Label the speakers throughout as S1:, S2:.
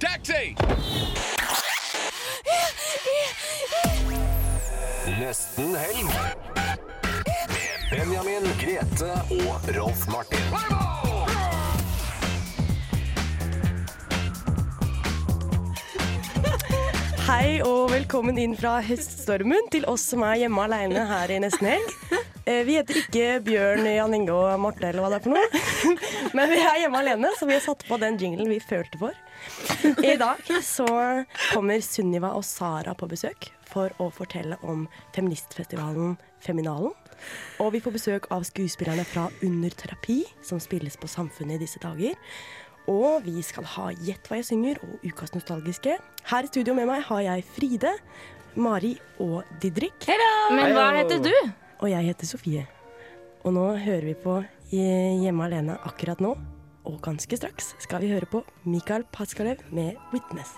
S1: Taxi!
S2: Nesten helg. Benjamin, Grete og Rolf Martin.
S3: Hei og velkommen inn fra høststormen til oss som er hjemme alene her i nesten helg. Eh, Vi heter ikke Bjørn, Jan Inge og Marte eller hva det er for noe. Men vi er hjemme alene, så vi har satt på den jinglen vi følte for. I dag så kommer Sunniva og Sara på besøk for å fortelle om feministfestivalen Feminalen. Og vi får besøk av skuespillerne fra Under terapi, som spilles på Samfunnet i disse dager. Og vi skal ha Gjett hva jeg synger og Ukas nostalgiske. Her i studio med meg har jeg Fride, Mari og Didrik.
S4: Men hva heter du?
S3: Og jeg heter Sofie. Og nå hører vi på Hjemme alene akkurat nå. Og ganske straks skal vi høre på Mikael Paskalev med 'Witness'.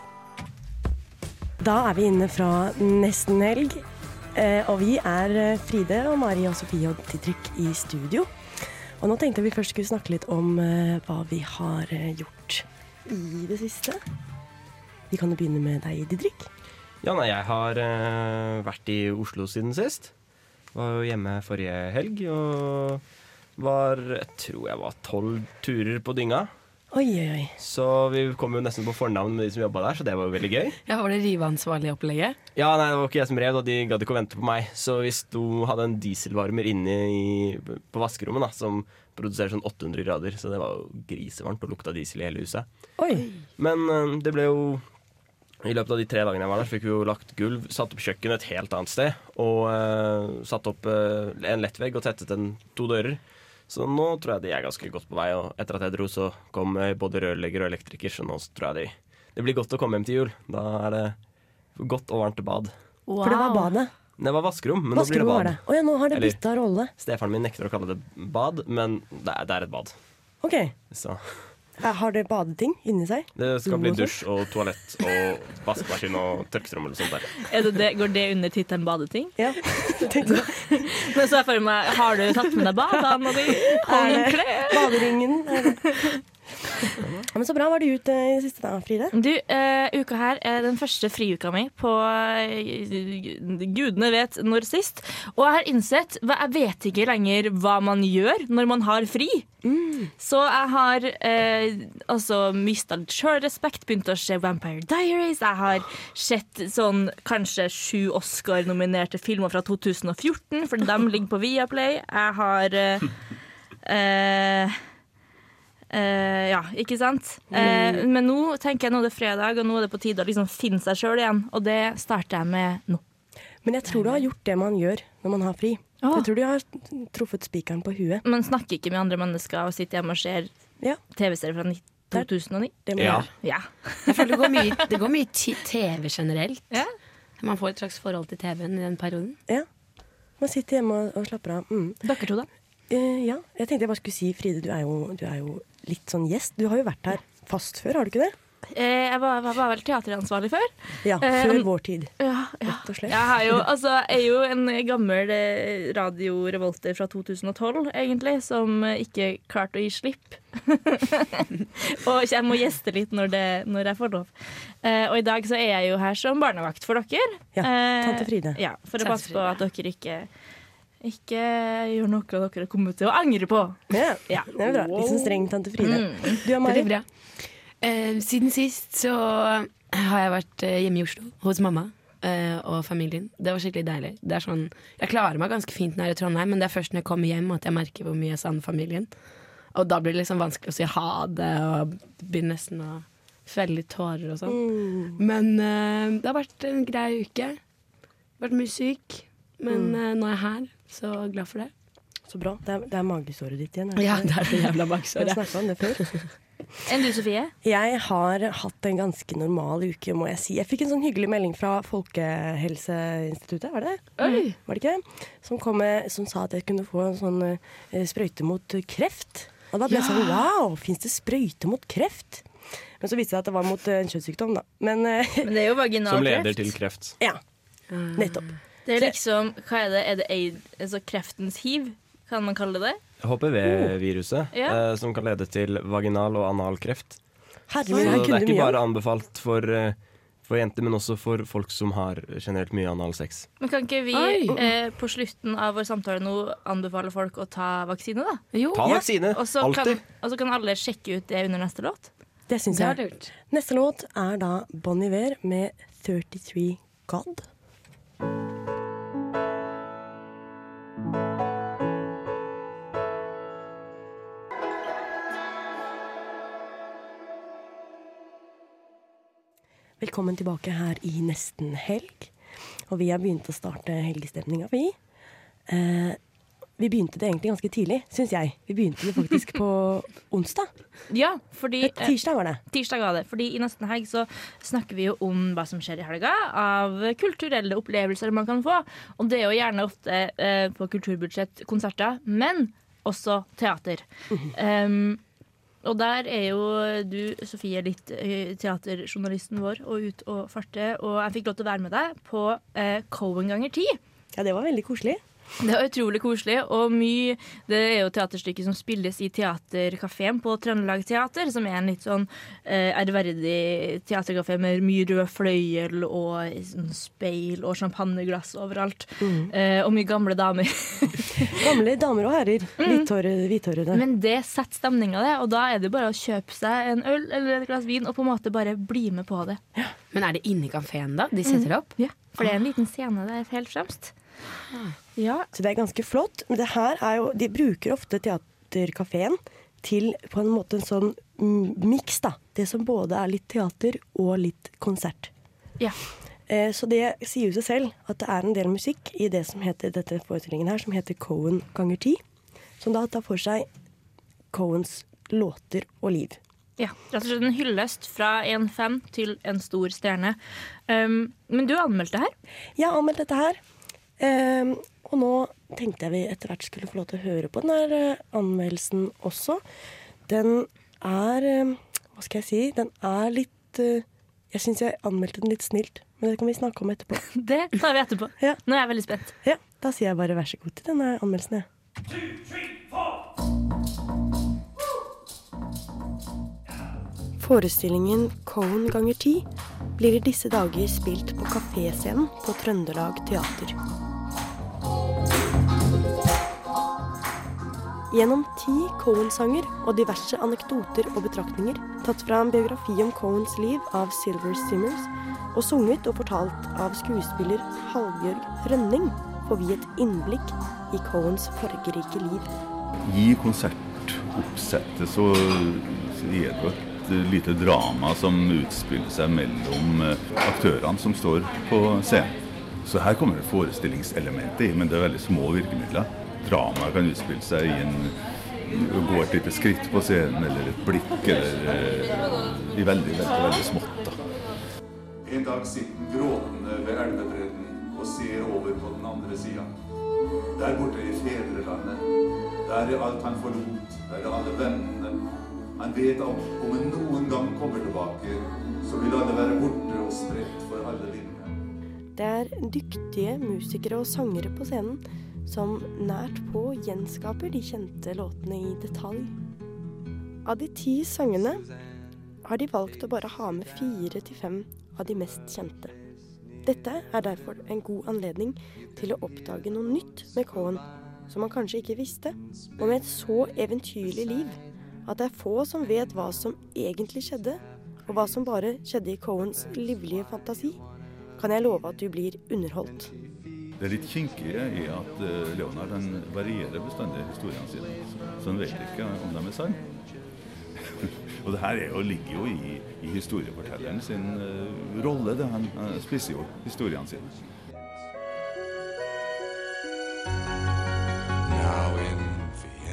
S3: Da er vi inne fra nesten helg. Eh, og vi er eh, Fride og Mari og Sofie og Didrik i studio. Og nå tenkte jeg vi først skulle snakke litt om eh, hva vi har eh, gjort i det siste. Vi kan jo begynne med deg, Didrik.
S5: Ja, nei, jeg har eh, vært i Oslo siden sist. Var jo hjemme forrige helg og var Jeg tror jeg var tolv turer på dynga.
S3: Oi, oi.
S5: Så vi kom jo nesten på fornavn med de som jobba der, så det var jo veldig gøy.
S6: Ja, Var det riveansvarlig opplegget?
S5: Ja, nei, det var ikke jeg som rev, og de gadd ikke å vente på meg. Så hvis du hadde en dieselvarmer inne i, på vaskerommet da, som produserer sånn 800 grader, så det var jo grisevarmt og lukta diesel i hele huset.
S3: Oi.
S5: Men eh, det ble jo I løpet av de tre dagene jeg var der, fikk vi jo lagt gulv, satt opp kjøkkenet et helt annet sted. Og uh, satt opp uh, en lettvegg og tettet en to dører. Så nå tror jeg de er ganske godt på vei. Og etter at jeg dro, så kom eh, både rørlegger og elektriker, så nå tror jeg de, det blir godt å komme hjem til jul. Da er det godt og varmt bad.
S3: For det var badet.
S5: Det var vaskerom, men nå blir det bad.
S3: det. Oh, ja, nå har det bytta rolle.
S5: Stefaren min nekter å kalle det bad, men det er, det er et bad.
S3: OK.
S5: Så
S3: Har det badeting inni seg?
S5: det skal bli
S3: og
S5: dusj og toalett og vaskemaskin og tørketrommel og sånt der.
S4: Er det det går det under tittelen badeting?
S3: Ja. Tenkte du.
S4: Men så er jeg for meg, har du tatt med deg badene di? Håndkle?
S3: Baderingen. er det. Ja, men så bra. Var du eh, i siste, da, Fride?
S4: Du, uh, uka her er den første friuka mi på uh, gudene vet når sist. Og jeg har innsett Jeg vet ikke lenger hva man gjør når man har fri. Så jeg har eh, altså mista litt sjølrespekt, begynt å se Vampire Diaries. Jeg har sett sånn kanskje sju Oscar-nominerte filmer fra 2014, for de ligger på Viaplay. Jeg har eh, eh, Eh, ja, ikke sant? Eh, men nå tenker jeg nå er det fredag, og nå er det på tide å liksom finne seg sjøl igjen. Og det starter jeg med nå.
S3: Men jeg tror du har gjort det man gjør når man har fri.
S4: Åh.
S3: Jeg tror du har truffet spikeren på huet.
S4: Man snakker ikke med andre mennesker og sitter hjemme og ser
S3: Ja,
S4: TV-serier fra 2009.
S3: det må
S5: Ja.
S4: Ja.
S6: Jeg føler det går mye, det går mye TV generelt.
S4: Ja.
S6: Man får et slags forhold til TV-en i den perioden.
S3: Ja. Man sitter hjemme og, og slapper av. Mm.
S4: Dere to, da?
S3: Eh, ja, jeg tenkte jeg bare skulle si, Fride, du er, jo, du er jo litt sånn gjest. Du har jo vært her fast før, har du ikke det?
S4: Eh, jeg var, var, var vel teateransvarlig før.
S3: Ja,
S4: Eh,
S3: før
S4: om-
S3: vår tid.
S4: Ja, ja.
S3: Rett og slett.
S4: Jeg, har jo, altså, jeg er jo en gammel radiorevolter fra 2012, egentlig, som ikke klarte å gi slipp. og jeg må gjeste litt når, det, når jeg får lov. Uh, og i dag så er jeg jo her som barnevakt for dere.
S3: Ja, tante Fride.
S4: Ja, For å passe på at dere ikke ikke gjør noe dere kommer til å angre på.
S3: Ja,
S4: Ja.
S3: det er bra. Litt sånn streng tante Fride.
S4: Mm.
S3: Du og
S6: Det
S3: Mari?
S6: bra. Eh, siden sist så har jeg vært eh, hjemme i Oslo hos mamma eh, og familien. Det var skikkelig deilig. Det er sånn, jeg klarer meg ganske fint når jeg er i Trondheim, men det er først når jeg kommer hjem at jeg merker hvor mye jeg savner familien. Og da blir det liksom vanskelig å si ha det, og begynner nesten å felle litt tårer og sånn.
S3: Mm.
S6: Men eh, det har vært en grei uke. Vært mye syk, men
S3: Mm.
S6: eh, nå er jeg her, så glad for det.
S3: Så bra. Det er, det er magesåret ditt igjen. er det
S6: Ja, det er det jævla
S3: Vi har snakka om det før.
S4: Enn du, Sofie?
S3: Jeg har hatt en ganske normal uke, må jeg si. Jeg fikk en sånn hyggelig melding fra Folkehelseinstituttet, var det det?
S6: Oi!
S3: Var det ikke? Som, kom med, som sa at jeg kunne få en sånn uh, sprøyte mot kreft. Og da ble jeg sånn wow, fins det sprøyte mot kreft? Men så viste det seg at det var mot eh, en kjønnssykdom, da. Men eh,
S4: Men det er jo vaginal
S5: Som leder
S4: kreft.
S5: til kreft.
S3: ja. Nettopp.
S4: Det er liksom, hva er det? Er det aid, altså kreftens hiv? Kan man kalle det det?
S5: HPV-viruset,
S4: Ja.
S5: eh, som kan lede til vaginal- og analkreft.
S3: Herregud,
S5: Så det er ikke bare anbefalt for, eh, for jenter, men også for folk som har generelt mye analsex.
S4: Men kan ikke vi eh, på slutten av vår samtale nå anbefale folk å ta vaksine, da?
S6: Jo,
S5: Ta
S3: Ja.
S5: vaksine!
S4: Kan,
S5: Alltid!
S4: og så kan alle sjekke ut det under neste låt.
S3: Det syns jeg.
S6: Det
S3: Neste låt er da Bon Iver med 33 God. Velkommen tilbake her i nesten helg. Og vi har begynt å starte helgestemninga, vi. Eh, vi begynte det egentlig ganske tidlig, syns jeg. Vi begynte det faktisk på onsdag.
S4: Ja, fordi
S3: Eh, Tirsdag var det.
S4: Tirsdag var det. Fordi i nesten helg så snakker vi jo om hva som skjer i helga av kulturelle opplevelser man kan få. Og det er jo gjerne ofte eh, på kulturbudsjett konserter, men også teater. Um, og der er jo du, Sofie, litt eh, teaterjournalisten vår og ut og farte. Og jeg fikk lov til å være med deg på eh, Cohen ganger ti.
S3: Ja, det var veldig koselig.
S4: Det var utrolig koselig, og mye Det er jo teaterstykket som spilles i Teaterkafeen på Trøndelag Teater, som er en litt sånn eh, ærverdig teaterkafé med mye rød fløyel og sånn speil og champagneglass overalt. Eh, og mye gamle damer.
S3: Gamle damer og herrer. Hvithårede. hvithårede.
S4: Men det setter stemninga, det, og da er det bare å kjøpe seg en øl eller et glass vin og på en måte bare bli med på det.
S6: Men er det inni kafeen, da? De setter det opp?
S4: Ja, For det er en liten scene der helt fremst. Ja,
S3: Så det er ganske flott. Men det her er jo De bruker ofte Teaterkafeen til på en måte en sånn miks, da. Det som både er litt teater og litt konsert.
S4: ja.
S3: Eh, så det sier jo seg selv at det er en del musikk i det som heter dette forestillingen her, som heter Cohen ganger ti. Som da tar for seg Cohens låter og liv.
S4: Ja, rett og slett en hyllest fra en fan til en stor stjerne. Um, men du anmeldte her.
S3: Jeg har anmeldt dette her. Ehm, og nå tenkte jeg vi etter hvert skulle få lov til å høre på den her eh, anmeldelsen også. Den er eh, Hva skal jeg si? Den er litt eh, Jeg syns jeg anmeldte den litt snilt, men det kan vi snakke om etterpå.
S4: Det tar vi etterpå.
S3: Ja.
S4: Nå er jeg veldig spent.
S3: Ja, Da sier jeg bare vær så god til denne anmeldelsen, jeg. Forestillingen Cone ganger ti blir i disse dager spilt på kaféscenen på Trøndelag Teater. Gjennom ti Cohen-sanger og diverse anekdoter og betraktninger tatt fra en biografi om Cohens liv av Silver Simmers, og sunget og fortalt av skuespiller Halvbjørg Rønning, får vi et innblikk i Cohens fargerike liv.
S1: I konsertoppsettet så så er det et lite drama som utspiller seg mellom eh, aktørene som står på scenen. Så her kommer det forestillingselementet i, men det er veldig små virkemidler. Dramaet kan utspille seg i en gå et lite skritt på scenen, eller et blikk, eller eh, i veldig, veldig, veldig smått. da.
S7: En dag sitter han gråtende ved elvebredden og ser over på den andre sida. Der borte i fedrelandet. Der er alt han forlot. Der er alle vennene. Han vet at om han noen gang kommer tilbake, så vil alle være borte og spredt for alle vinder.
S3: Det er dyktige musikere og sangere på scenen som nært på gjenskaper de kjente låtene i detalj. Av de ti sangene har de valgt å bare ha med fire til fem av de mest kjente. Dette er derfor en god anledning til å oppdage noe nytt med Cohen, som man kanskje ikke visste, og med et så eventyrlig liv at det er få som vet hva som egentlig skjedde, og hva som bare skjedde i Cohens livlige fantasi kan jeg love at du blir underholdt.
S1: Det litt kinkige er at eh, Leonard den varierer bestandig historiene sine. Så han vet ikke om de er sanne. Og det her er jo, ligger jo i, i historiefortelleren sin uh, rolle. Det. Han, uh, spisser jo historiene sine.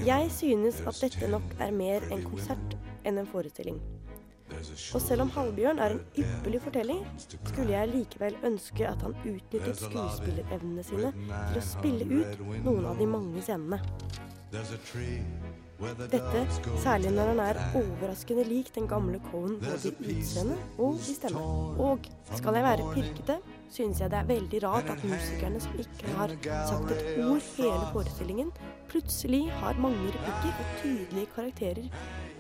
S3: Jeg synes at dette nok er mer en konsert enn en forestilling. Og selv om Halvbjørn er en ypperlig fortelling, skulle jeg likevel ønske at han utnyttet skuespillerevnene sine til å spille ut noen av de mange scenene. Dette særlig når han er overraskende lik den gamle Cohen både i utseende og i stemme. Og skal jeg være pirkete, synes jeg det er veldig rart at musikerne som ikke har sagt et ord hele forestillingen, plutselig har mange replikker og tydelige karakterer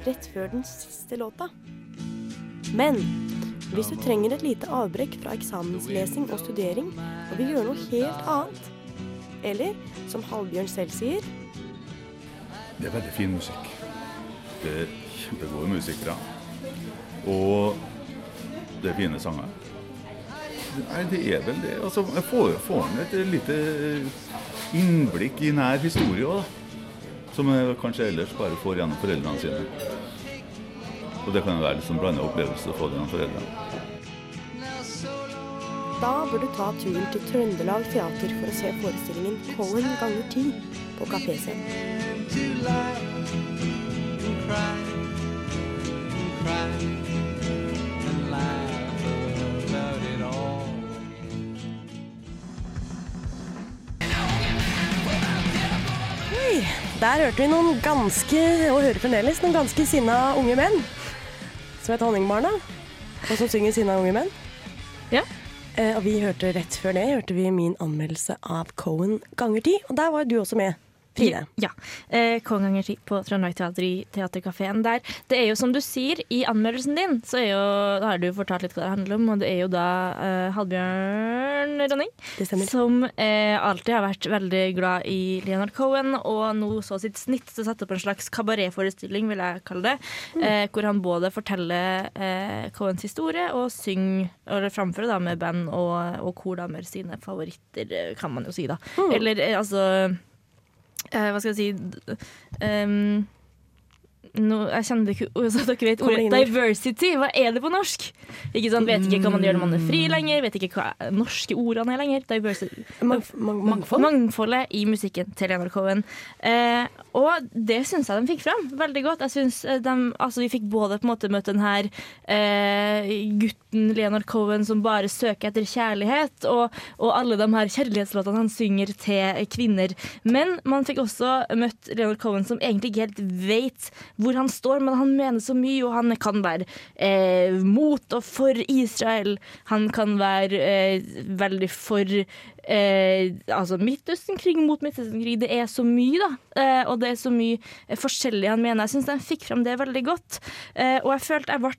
S3: rett før den siste låta. Men hvis du trenger et lite avbrekk fra eksamenslesing og studering og vil gjøre noe helt annet, eller som Halvbjørn selv sier
S1: Det er veldig fin musikk. Det er kjempegode musikere. Og det er fine sanger. Nei, det er vel det. Altså, jeg får, får et lite innblikk i nær historie òg, da. Som jeg kanskje ellers bare får gjennom foreldrene sine. Og det kan jo være litt sånn blanda opplevelse å få det gjennom foreldrene.
S3: Da bør du ta turen til Trøndelag Teater for å se forestillingen 'Colin ganger ti på Kafé Scene. Oi, der hørte vi noen ganske, og hører fremdeles, noen ganske sinna unge menn. Som heter Honningbarna, og som synger sinna unge menn.
S4: Ja.
S3: Eh, og vi hørte rett før det hørte vi min anmeldelse av Cohen ganger ti, og der var du også med, Fride.
S4: Ja. Eh, ganger ti på Trondheim Teater i Teaterkafeen der. Det er jo som du sier i anmeldelsen din, så er jo, har du fortalt litt hva det handler om, og det er jo da eh, Halbjørn Rønning som eh, alltid har vært veldig glad i Leonard Cohen, og nå så sitt snitt til å sette opp en slags kabaretforestilling, vil jeg kalle det, eh, hvor han både forteller eh, Cohens historie og synger, eller framfører da med band og, og kordamer sine favoritter, eh, kan man jo si da. Eller eh, altså Hva skal jeg si? D- nå, jeg kjenner ikke så dere vet ordet diversity. Hva er det på norsk? Ikke sant, Vet ikke hva man gjør når man er fri lenger. Vet ikke hva norske ordene er lenger. Diversity.
S3: Mangf mang, mangfold?
S4: Mangfoldet i musikken til Leonard Cohen. Eh, og det syns jeg de fikk fram veldig godt. Jeg synes eh, de, altså Vi fikk både på en måte møtt den her eh, gutten Leonard Cohen som bare søker etter kjærlighet, og, og alle de her kjærlighetslåtene han synger til kvinner. Men man fikk også møtt Leonard Cohen som egentlig ikke helt vet hvor han står, men han mener så mye, og han kan være eh, mot og for Israel. Han kan være eh, veldig for eh, altså Midtøstenkrig mot Midtøstenkrig. Det er så mye, da. Eh, og det er så mye eh, forskjellig han mener. Jeg syns han fikk fram det veldig godt. Eh, og jeg følte jeg ble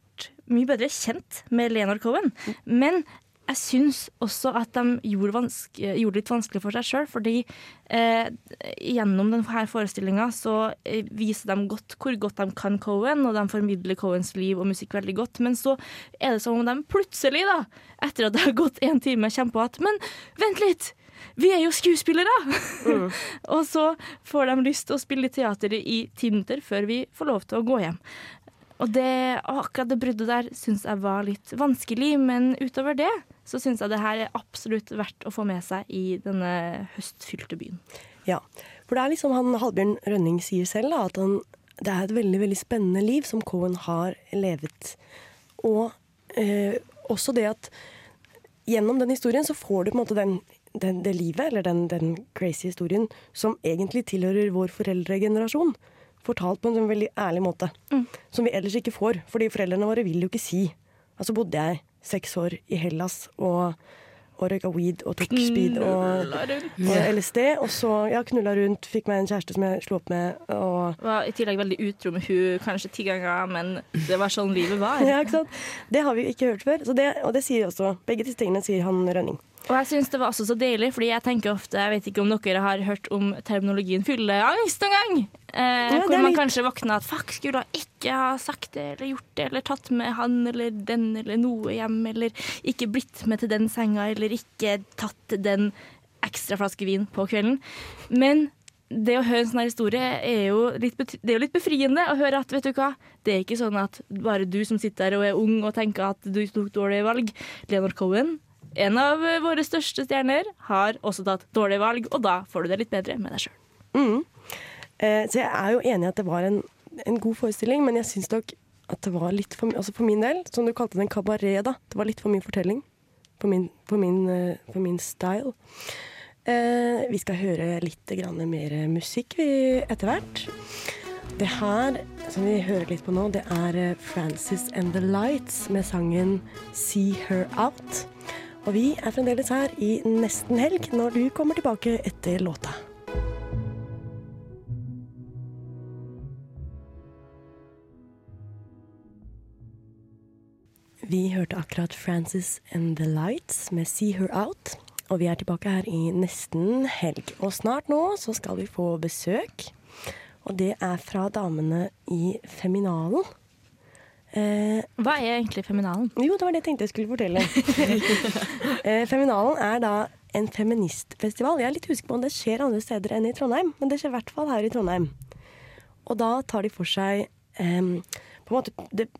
S4: mye bedre kjent med Leonard Cohen. Men jeg syns også at de gjorde, gjorde det litt vanskelig for seg sjøl, fordi eh, gjennom denne forestillinga så eh, viser de godt hvor godt de kan Cohen, og de formidler Cohens liv og musikk veldig godt. Men så er det som om de plutselig, da, etter at det har gått en time, kommer på at Men vent litt! Vi er jo skuespillere! og så får de lyst til å spille teater i ti minutter før vi får lov til å gå hjem. Og det, akkurat det bruddet der syns jeg var litt vanskelig, men utover det så syns jeg det her er absolutt verdt å få med seg i denne høstfylte byen.
S3: Ja, for det er liksom han Halbjørn Rønning sier selv, da, at han, det er et veldig veldig spennende liv som Cohen har levet. Og eh, også det at gjennom den historien så får du på en måte den, den, det livet, eller den, den crazy historien, som egentlig tilhører vår foreldregenerasjon. Fortalt på en sånn veldig ærlig måte. Som vi ellers ikke får, fordi foreldrene våre vil jo ikke si. Altså bodde jeg seks år i Hellas og, og røyka weed og tok speed og, og LSD, og så ja, knulla rundt, fikk meg en kjæreste som jeg slo opp med, og
S4: Var i tillegg veldig utro med hun kanskje ti ganger, men det var sånn livet var.
S3: ja, ikke sant? Det har vi ikke hørt før. Så det, og det sier også Begge disse tingene sier han Rønning.
S4: Og jeg syns det var også så deilig, fordi jeg tenker ofte Jeg vet ikke om dere har hørt om terminologien fylleangst noen gang? Eh,
S3: ja,
S4: hvor man
S3: litt-
S4: kanskje våkner at fuck, skulle jeg ikke ha sagt det eller gjort det, eller tatt med han eller den eller noe hjem, eller ikke blitt med til den senga, eller ikke tatt den ekstra flaske vin på kvelden. Men det å høre en sånn historie er jo, litt, det er jo litt befriende å høre at vet du hva, det er ikke sånn at bare du som sitter der og er ung og tenker at du tok dårlige valg. Leonard Cohen, en av våre største stjerner, har også tatt dårlige valg, og da får du det litt bedre med deg sjøl.
S3: Mm. Eh, så jeg er jo enig i at det var en, en god forestilling, men jeg syns nok at det var litt for, mye altså for min del, som du kalte det en kabaret, da. Det var litt for mye fortelling. For min, for min, eh, for min style. Eh, vi skal høre litt mer musikk etter hvert. Det her som vi hører litt på nå, det er Frances and the Lights med sangen 'See Her Out'. Og vi er fremdeles her i nesten helg når du kommer tilbake etter låta. Vi hørte akkurat Frances and the Lights med 'See Her Out'. Og vi er tilbake her i nesten helg. Og snart nå så skal vi få besøk. Og det er fra damene i Feminalen. Eh,
S4: Hva er egentlig feminalen?
S3: jo, det var det jeg tenkte jeg skulle fortelle. eh, Feminalen er da en feministfestival. Jeg er litt usikker på om det skjer andre steder enn i Trondheim, men det skjer i hvert fall her i Trondheim. Og da tar de for seg em, på en måte, det,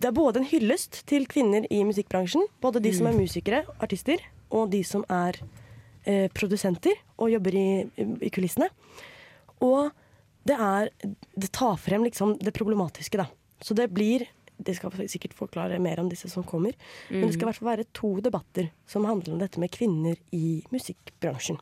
S3: det er både en hyllest til kvinner i musikkbransjen, både de som er musikere, artister, og de som er eh, produsenter og jobber i, i kulissene. Og det er Det tar frem liksom det problematiske, da. Så det blir Det skal sikkert forklare mer om disse som kommer. Men det skal i hvert fall være to debatter som handler om dette med kvinner i musikkbransjen.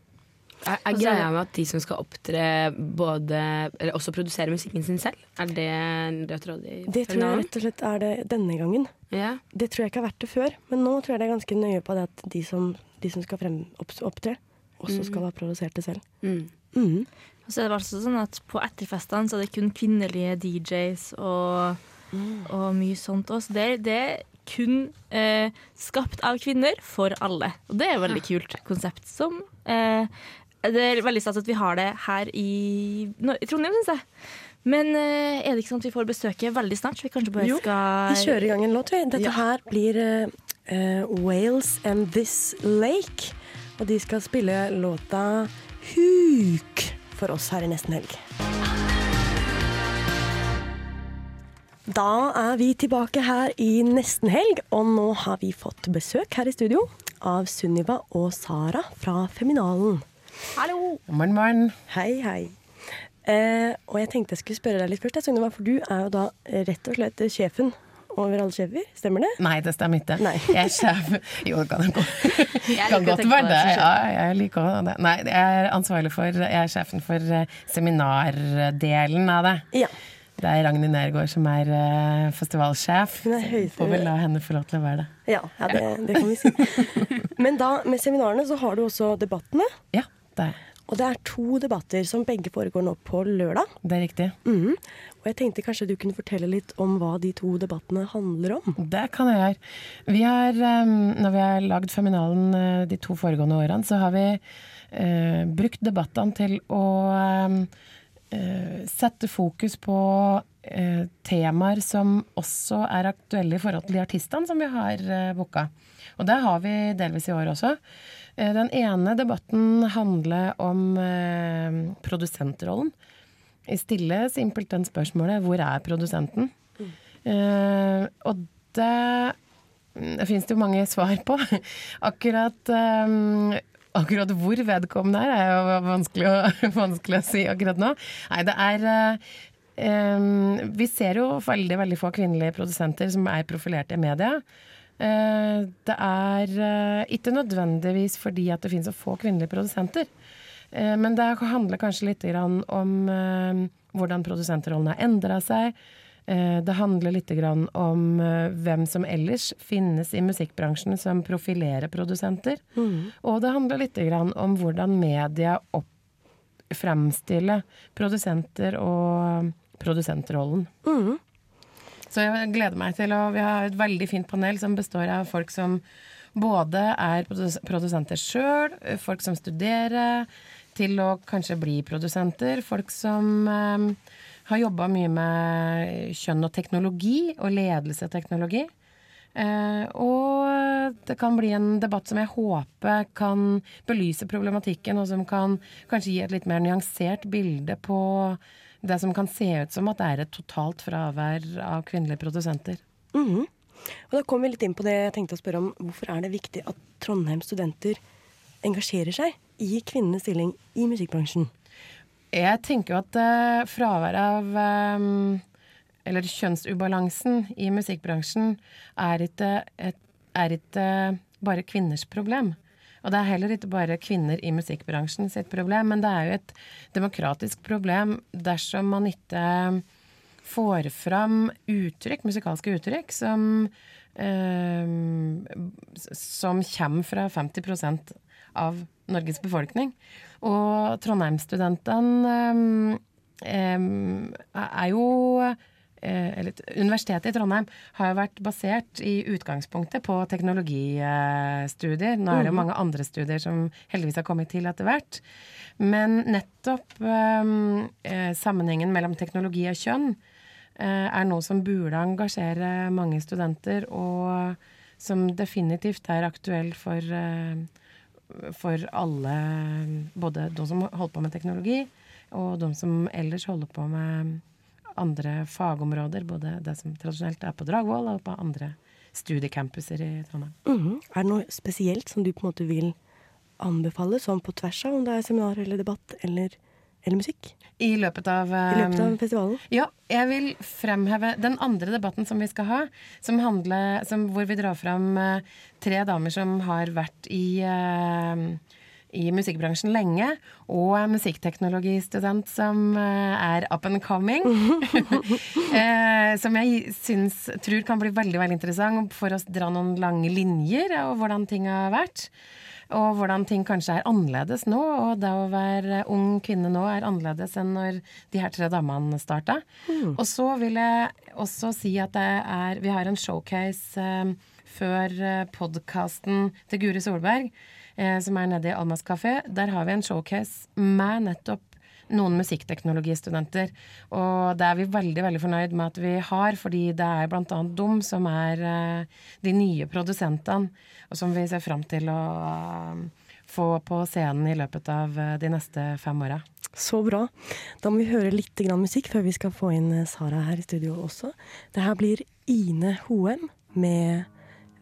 S6: Er, er greia med at de som skal opptre, både Eller også produsere musikken sin selv? Er det en rød tråd i
S3: Det tror jeg rett og slett er det denne gangen.
S6: Ja.
S3: Det tror jeg ikke har vært det før, men nå tror jeg det er ganske nøye på det at de som, de som skal frem, opp, opptre, også skal ha produsert det selv.
S6: Mm.
S3: Mm.
S4: Og så er det altså sånn at På etterfestene så er det kun kvinnelige DJs og, og mye sånt også. Det, det er kun eh, skapt av kvinner for alle. Og det er et veldig kult konsept som eh, Det er veldig stas at vi har det her i, no, i Trondheim, syns jeg. Men eh, er det ikke sånn at vi får besøke veldig snart? Så vi kanskje bare
S3: Jo,
S4: skal
S3: Vi kjører i gang en låt. vi. Dette
S4: Ja.
S3: her blir eh, eh, Wales and This Lake. Og de skal spille låta Huk for oss her i nesten helg. Da er vi tilbake her i nesten helg, og nå har vi fått besøk her i studio av Sunniva og Sara fra Feminalen.
S4: Hallo!
S8: Morgen, morgen.
S3: Hei, hei. Eh, og jeg tenkte jeg skulle spørre deg litt først, Sunniva, for du er jo da rett og slett sjefen over alle sjefer, stemmer det?
S8: Nei, det stemmer ikke.
S3: Nei.
S8: Jeg er sjef Jo, det kan, godt-
S4: Jeg
S8: kan godt være det. Ja, jeg liker også det. Nei, jeg er ansvarlig for Jeg er sjefen for eh, seminardelen av det.
S3: Ja.
S8: Det er Ragnhild Nergård som er uh, festivalsjef.
S3: Hun er høy-
S8: Får vel la henne få lov til å være det.
S3: Ja, ja det, det kan vi si. Men da, med seminarene så har du også debattene.
S8: Ja, det, er
S3: Og det er to debatter som begge foregår nå på lørdag.
S8: det er riktig.
S3: Mhm. Og jeg tenkte kanskje du kunne fortelle litt om hva de to debattene handler om.
S8: Det kan jeg gjøre. Vi har, eh, når vi har lagd Feminalen eh, de to foregående årene, så har vi eh, brukt debattene til å eh, eh, sette fokus på eh, temaer som også er aktuelle i forhold til de artistene som vi har eh, booka. Og det har vi delvis i år også. Eh, den ene debatten handler om eh, produsentrollen. I stille simpelthen spørsmålet 'hvor er produsenten?' Eh, og det, det finnes det jo mange svar på. Akkurat, eh, akkurat hvor vedkommende er, er jo vanskelig å, vanskelig å si akkurat nå. Nei, det er eh, Vi ser jo veldig, veldig få kvinnelige produsenter som er profilerte i media. Eh, det er eh, ikke nødvendigvis fordi at det finnes så få kvinnelige produsenter. Men det handler kanskje litt om hvordan produsentrollen har endra seg. Eh, Det handler litt grann om eh, hvem som ellers finnes i musikkbransjen som profilerer produsenter. Og det handler litt grann om hvordan media opp fremstiller produsenter og produsentrollen. Så jeg gleder meg til å Vi har et veldig fint panel som består av folk som både er produsenter sjøl, folk som studerer til å kanskje bli produsenter, folk som eh, har jobba mye med kjønn og teknologi og ledelse og teknologi. Eh, og det kan bli en debatt som jeg håper kan belyse problematikken, og som kan kanskje gi et litt mer nyansert bilde på det som kan se ut som at det er et totalt fravær av kvinnelige produsenter.
S3: Mhm. Og da kom vi litt inn på det jeg tenkte å spørre om. Hvorfor er det viktig at Trondheim studenter engasjerer seg i kvinnenes stilling i musikkbransjen?
S8: Jeg tenker jo at uh, fraværet av um, Eller kjønnsubalansen i musikkbransjen er ikke, et, er ikke bare kvinners problem. Og det er heller ikke bare kvinner i musikkbransjen sitt problem, men det er jo et demokratisk problem dersom man ikke får fram uttrykk, musikalske uttrykk, som, eh, som kommer fra 50% av Norges befolkning. Og Trondheimsstudentene eh, er jo eh, eller Universitetet i Trondheim har jo vært basert i utgangspunktet på teknologistudier. Nå er det jo mange andre studier som heldigvis har kommet til etter hvert. Men nettopp eh, sammenhengen mellom teknologi og kjønn eh, er noe som burde engasjere mange studenter, og som definitivt er aktuell for, eh, for alle, både de som holder på med teknologi, og de som ellers holder på med andre fagområder, både det som tradisjonelt er på Dragvoll, og på andre studiecampuser i Trondheim.
S3: Mhm. Er det noe spesielt som du på en måte vil anbefale, sånn på tvers av om det er seminar eller debatt eller, eller musikk?
S8: I løpet av,
S3: I løpet av
S8: eh,
S3: festivalen?
S8: Ja, jeg vil fremheve den andre debatten som vi skal ha, som handler, som, hvor vi drar fram eh, tre damer som har vært i, eh, i musikkbransjen lenge, og en musikkteknologistudent som eh, er up and coming. som jeg syns, tror kan bli veldig veldig interessant for å dra noen lange linjer og hvordan ting har vært. Og hvordan ting kanskje er annerledes nå. Og det å være ung kvinne nå er annerledes enn når de her tre damene starta. Og så vil jeg også si at det er Vi har en showcase eh, før podkasten til Guri Solberg, eh, som er nede i Almas kafé. Der har vi en showcase med nettopp noen musikkteknologistudenter. Og det er vi veldig veldig fornøyd med at vi har, fordi det er bl.a. dem som er eh, de nye produsentene, og som vi ser fram til å eh, få på scenen i løpet av eh, de neste fem åra.
S3: Så bra. Da må vi høre litt musikk før vi skal få inn Sara her i studio også. Det her blir Ine Hoem med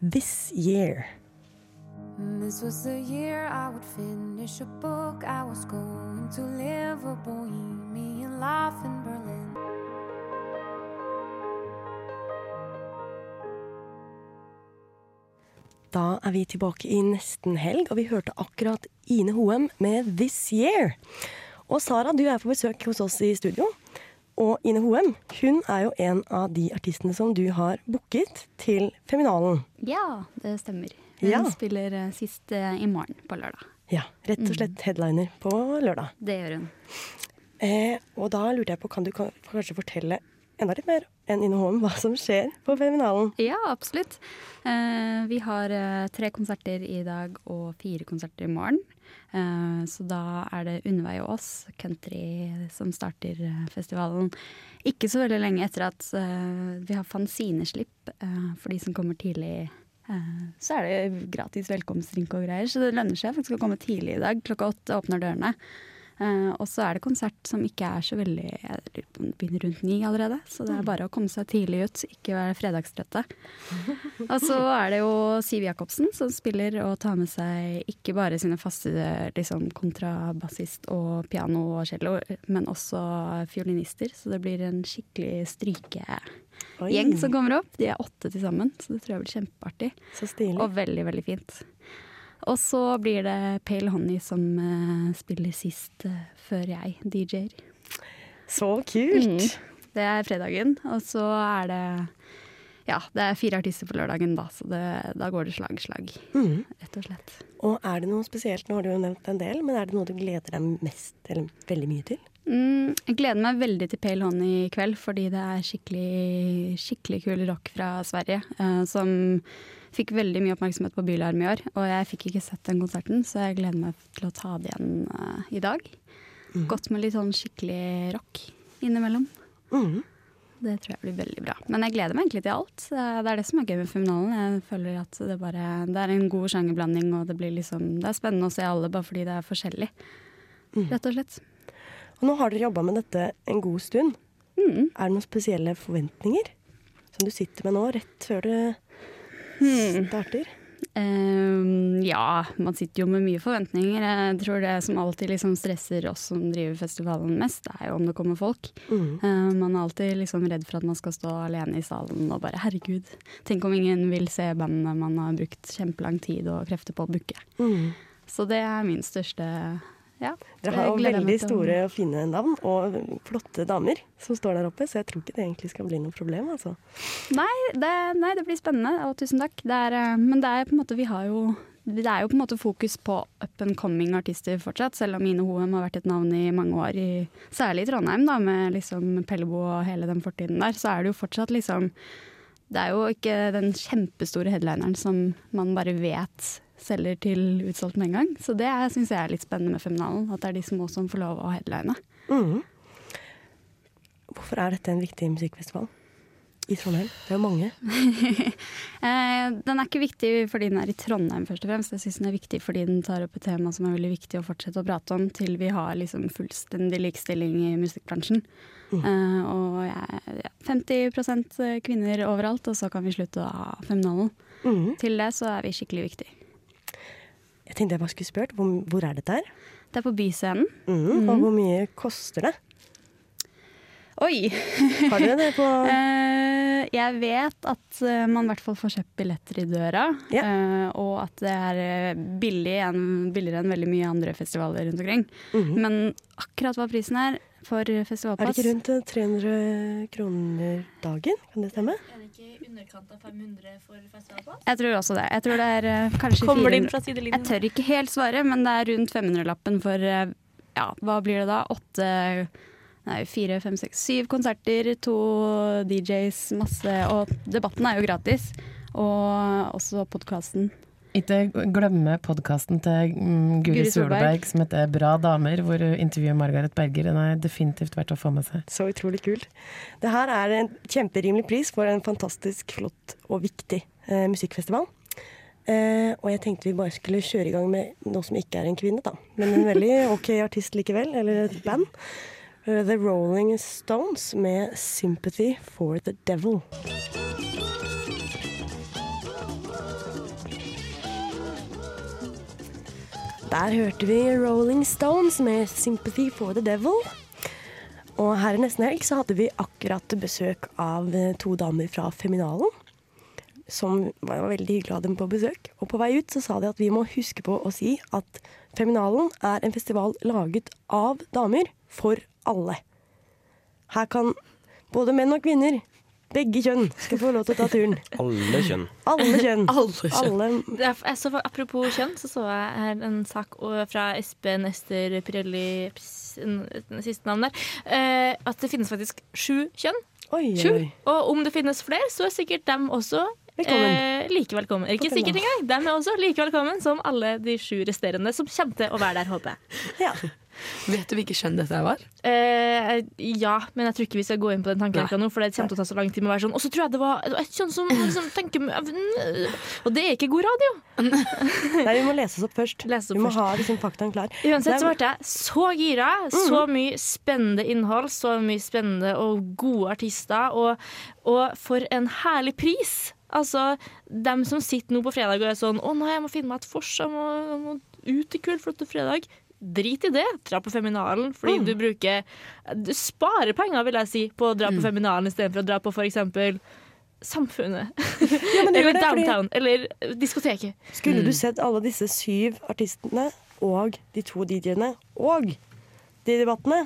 S3: This Year.
S9: This was the year I would finish a book. I was going to live a bohemian life in Berlin.
S3: Da er vi tilbake i nesten helg, og vi hørte akkurat Ine Hoem med This Year. Og Sara, du er på besøk hos oss i studio. Og Ine Hoem hun er jo en av de artistene som du har booket til Feminalen.
S10: Ja, det stemmer.
S3: Ja.
S10: Hun spiller eh, sist eh, i morgen på lørdag.
S3: Ja, Rett og slett headliner på lørdag.
S10: Det gjør hun.
S3: Eh, og da lurte jeg på, kan du kanskje fortelle enda litt mer enn Ine Hoem hva som skjer på Feminalen?
S10: Ja, absolutt. Eh, vi har eh, tre konserter i dag og fire konserter i morgen. Eh, så da er det Undervei og oss, country, som starter festivalen. Ikke så veldig lenge etter at vi har fanzineslipp for de som kommer tidlig. Så er det gratis velkomstdrink og greier, så det lønner seg faktisk å komme tidlig i dag. Klokka åtte åpner dørene. Eh, og så er det konsert som ikke er så veldig Jeg begynner rundt ni allerede. Så det er bare å komme seg tidlig ut, ikke være fredagstrøtte. og så er det jo Siv Jacobsen som spiller og tar med seg ikke bare sine faste liksom, kontrabassist og piano og cello, men også fiolinister. Så det blir en skikkelig strykegjeng som kommer opp. De er åtte til sammen, så det tror jeg blir kjempeartig.
S3: Så stilig.
S10: Og veldig, veldig fint. Og så blir det Pale Honey som uh, spiller sist uh, før jeg DJ-er.
S3: Så kult!
S10: Mm. Det er fredagen, og så er det Ja, det er fire artister på lørdagen, da, så det, da går det slag i slag.
S3: Mm.
S10: Rett og slett.
S3: Og er det noe spesielt, nå har du jo nevnt en del, men er det noe du gleder deg mest eller veldig mye til?
S10: Mm, jeg gleder meg veldig til Pale Honey i kveld, fordi det er skikkelig, skikkelig kul rock fra Sverige. eh, som fikk veldig mye oppmerksomhet på Bylarm i år. Og jeg fikk ikke sett den konserten, så jeg gleder meg til å ta det igjen eh, i dag. Godt med litt sånn skikkelig rock innimellom.
S3: Mm.
S10: Det tror jeg blir veldig bra. Men jeg gleder meg egentlig til alt. Det er det som er gøy med finalen. Jeg føler at det, bare, det er en god sjangerblanding, og det, blir liksom, det er spennende å se alle bare fordi det er forskjellig. Rett og slett.
S3: Og nå har dere jobba med dette en god stund.
S10: Mm.
S3: Er det noen spesielle forventninger som du sitter med nå, rett før det
S10: starter?
S3: starter?
S10: Um, ja, man sitter jo med mye forventninger. Jeg tror det som alltid liksom stresser oss som driver festivalen mest, er jo om det kommer folk.
S3: Mm.
S10: Ehm, man er alltid liksom redd for at man skal stå alene i salen og bare herregud, tenk om ingen vil se bandene man har brukt kjempelang tid og krefter på å booke.
S3: Mm.
S10: Så det er min største ja.
S3: Dere har jo veldig store og fine navn og flotte damer som står der oppe, så jeg tror ikke det egentlig skal bli noe problem. Altså.
S10: Nei det, nei, det blir spennende, og tusen takk. Det er, eh, men det er på en måte, vi har jo det er jo på en måte fokus på up and coming artister fortsatt, selv om Ine Hoem har vært et navn i mange år, i, særlig i Trondheim, da, med liksom Pellebo og hele den fortiden der. Så er det jo fortsatt liksom Det er jo ikke den kjempestore headlineren som man bare vet selger til utsolgt med en gang. Så det syns jeg er litt spennende med Feminalen, at det er de små som får lov å headline.
S3: Mm. Hvorfor er dette en viktig musikkfestival i Trondheim? Det er jo mange.
S10: Eh, den er ikke viktig fordi den er i Trondheim, først og fremst. Jeg syns den er viktig fordi den tar opp et tema som er veldig viktig å fortsette å prate om til vi har liksom fullstendig likestilling i musikkbransjen. Eh, og jeg, ja, 50% kvinner overalt, og så kan vi slutte å ha Feminalen.
S3: Mm.
S10: Til det så er vi skikkelig viktige.
S3: Jeg tenkte jeg bare skulle spurt, hvor, hvor er dette her?
S10: Det er på Byscenen.
S3: Mhm, Og hvor mye koster det?
S10: Oi!
S3: Har dere det på
S10: Eh, jeg vet at eh, man i hvert fall får kjøpt billetter i døra, eh, og at det er eh, billig en, billigere enn veldig mye andre festivaler rundt omkring. Men akkurat hva prisen er for festivalpass
S3: Er det ikke rundt eh, 300 kroner dagen? Kan det stemme?
S4: Er det ikke i underkant av 500 for festivalplass?
S10: Jeg tror også det. Jeg tror det er uh, kanskje
S4: Kommer det inn fra sidelinjen?
S10: Jeg tør ikke helt svare, men det er rundt 500-lappen for uh, ja, hva blir det da? Åtte Nei, fire, fem, seks, syv konserter, to DJs, masse Og debatten er jo gratis. Og også podkasten.
S8: Ikke glemme podkasten til mm, Guri
S10: Guri Solberg.
S8: Som heter Bra damer, hvor hun intervjuer Margaret Berger. Den er definitivt verdt å få med seg.
S3: Så utrolig kult. Det her er en kjemperimelig pris for en fantastisk flott og viktig eh, musikkfestival. Eh, og jeg tenkte vi bare skulle kjøre i gang med noe som ikke er en kvinne, da. Men en veldig ok artist likevel, eller et band. Eh, The Rolling Stones med 'Sympathy for the Devil'. Der hørte vi Rolling Stones med 'Sympathy for the Devil'. Og her i nesten helg så hadde vi akkurat besøk av eh, to damer fra Feminalen. Som var veldig hyggelig å ha dem på besøk. Og på vei ut så sa de at vi må huske på å si at Feminalen er en festival laget av damer for alle. Her kan både menn og kvinner, begge kjønn, skal få lov til å ta turen.
S5: Alle kjønn.
S3: Alle kjønn.
S6: Alle
S3: Alle,
S4: er- Jeg så, apropos kjønn, så så jeg her en sak fra Espen Ester Pirelli Siste navn der. eh, at det finnes faktisk sju kjønn.
S3: oi,
S4: Sju.
S3: oi.
S4: Og om det finnes flere, så er sikkert dem også
S3: Velkommen.
S4: eh, like velkommen. Ikke sikkert engang. Dem er også like velkommen som alle de sju resterende som kommer til å være der, håper jeg.
S3: Ja.
S6: Vet du hvilket kjønn dette var?
S4: Eh, ja, men jeg tror ikke vi skal gå inn på den tankerekka nå, for det kommer til å ta så lang tid med å være sånn. Og så tror jeg det var et kjønn som liksom tenker Og det er ikke god radio.
S3: Nei, vi må lese oss opp først.
S4: Oss opp
S3: vi må
S4: først.
S3: ha liksom faktaen klar.
S4: Uansett så ble jeg så gira. Så mye spennende innhold, så mye spennende og gode artister. Og, og for en herlig pris! Altså, dem som sitter nå på fredag og er sånn 'Å nei, jeg må finne meg et fors, jeg må, jeg må ut i kveld er fredag'. Drit i det. Dra på Feminalen, fordi du bruker Du sparer penger, vil jeg si, på å dra på Feminalen istedenfor å dra på f.eks. Samfunnet.
S3: men
S4: eller
S3: det, fordi-
S4: Downtown. Eller diskoteket.
S3: Skulle du sett alle disse syv artistene og de to DJ-ene og de debattene,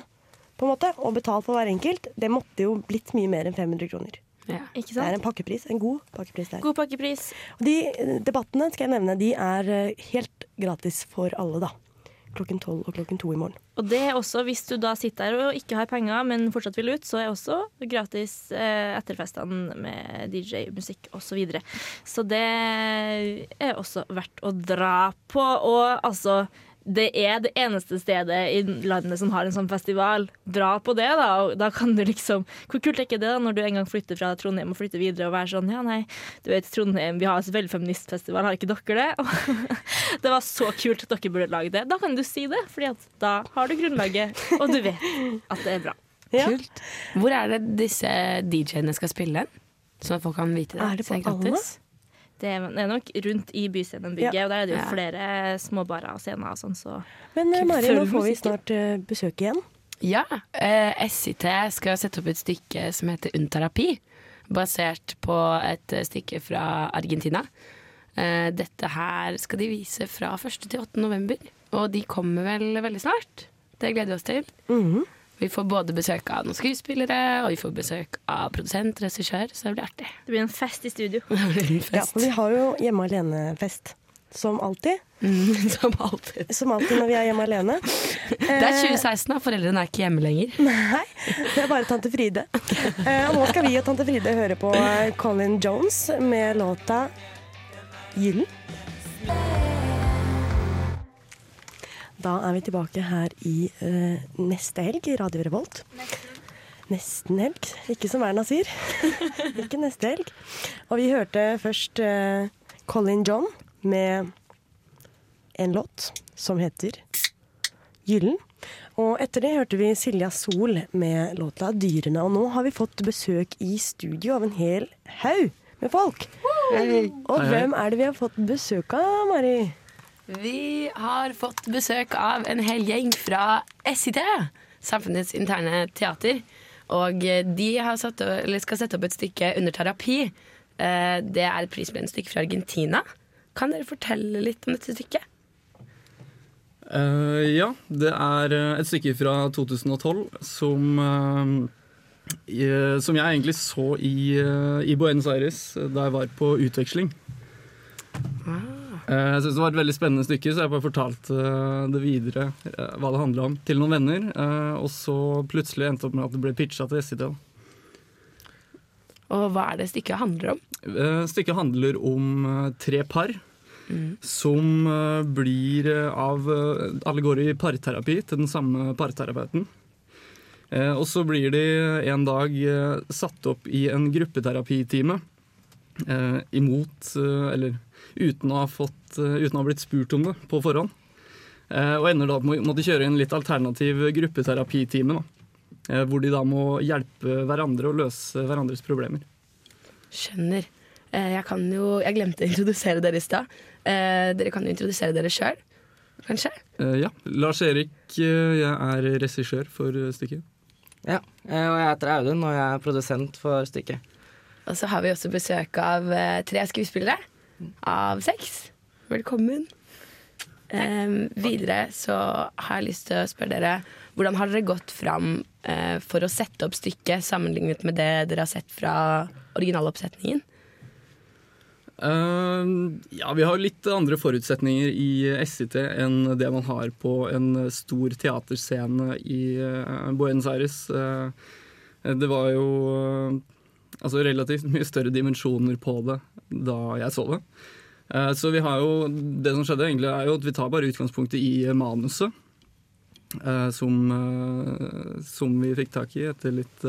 S3: på en måte, og betalt for hver enkelt, det måtte jo blitt mye mer enn 500 kroner.
S6: Ja.
S4: Ikke
S3: Det er en pakkepris. En god pakkepris der.
S4: God pakkepris.
S3: Og de eh, debattene skal jeg nevne, de er eh, helt gratis for alle, da. Klokken tolv og klokken to i morgen.
S4: Og det er også, hvis du da sitter der og ikke har penger, men fortsatt vil ut, så er også gratis eh, etterfestene med DJ-musikk osv. Så, videre. så det er også verdt å dra på. Og altså det er det eneste stedet i landet som har en sånn festival. Dra på det, da. Og da kan du liksom Hvor kult er ikke det da når du en gang flytter fra Trondheim og flytter videre og være sånn Ja, nei, du vet Trondheim, vi har et veldig feministfestival, har ikke dere det? det var så kult at dere burde lage det. Da kan du si det, Fordi at da har du grunnlaget, og du vet at det er bra.
S3: Ja.
S6: Kult. Hvor er det disse DJ-ene skal spille? Sånn at folk kan vite det.
S3: Er det på Alna?
S4: Det er nok rundt i Byscenenbygget,
S3: Ja.
S4: og der er det jo
S6: Ja.
S4: flere småbarer og scener og sånn, så
S3: Men eh, Mari, nå får vi snart eh, besøk igjen.
S6: Ja. Eh, SIT skal sette opp et stykke som heter Unterapi. Basert på et eh, stykke fra Argentina. Eh, dette her skal de vise fra 1. til 8. november. Og de kommer vel veldig snart. Det gleder vi oss til.
S3: Mhm.
S6: Vi får både besøk av noen skuespillere, og vi får besøk av produsent, regissør, så det blir artig.
S4: det blir en fest i studio. fest.
S3: Ja, og vi har jo Hjemme alene-fest. Som alltid.
S6: Som alltid.
S3: Som alltid når vi er hjemme alene.
S6: Det er 2016, og foreldrene er ikke hjemme lenger.
S3: Nei, det er bare tante Fride. Eh, og nå skal vi og tante Fride høre på eh, Colin Jones med låta 'Gyllen'. Da er vi tilbake her i uh, neste helg i Radio Revolt. Nesten helg. Ikke som Erna sier. Ikke neste helg. Og vi hørte først uh, Colin John med en låt som heter 'Gyllen'. Og etter det hørte vi Silja Sol med låta 'Dyrene'. Og nå har vi fått besøk i studio av en hel haug med folk. Og hvem er det vi har fått besøk av, Mari?
S6: Vi har fått besøk av en hel gjeng fra SIT, Samfunnets interne teater. Og de har satt, eller skal sette opp et stykke under terapi. Eh, Det er et prisbelønt stykke fra Argentina. Kan dere fortelle litt om dette stykket?
S11: Uh, ja, det er eh, et stykke fra 2012 som, uh, i- som jeg egentlig så i, uh, i Buenos Aires da jeg var på utveksling. Eh, Jeg synes det var et veldig spennende stykke, så jeg bare fortalte eh, det videre, eh, hva det handla om, til noen venner. eh, Og så plutselig endte det opp med at det ble pitcha til SITL.
S6: Og hva er det stykket handler om?
S11: Eh, Stykket handler om eh, tre par som eh, blir eh, av eh, Alle går i parterapi til den samme parterapeuten. Eh, Og så blir de en dag eh, satt opp i en gruppeterapitime eh, imot eh, Eller uten å ha fått eh, Uten å ha blitt spurt om det på forhånd. Eh, Og ender da med å måtte kjøre en litt alternativ gruppeterapitime. Eh, Hvor de da må hjelpe hverandre og løse hverandres problemer.
S6: Skjønner. Eh, Jeg kan jo Jeg glemte å introdusere dere i stad. Eh, Dere kan jo introdusere dere sjøl, kanskje?
S11: Eh, ja. Lars Erik, eh, jeg er regissør for stykket.
S12: Ja, eh, og jeg heter Audun, og jeg er produsent for stykket.
S6: Og så har vi også besøk av tre skuespillere av sex. Velkommen. Um, videre så har jeg lyst til å spørre dere hvordan har dere gått fram uh, for å sette opp stykket sammenlignet med det dere har sett fra originaloppsetningen?
S11: Uh, ja, vi har litt andre forutsetninger i SIT enn det man har på en stor teaterscene i uh, Buenos Aires. Uh, det var jo altså relativt mye større dimensjoner på det da jeg så det. Eh, så vi har jo Det som skjedde, egentlig er jo at vi tar bare utgangspunktet i manuset. eh, som, eh, som vi fikk tak i etter litt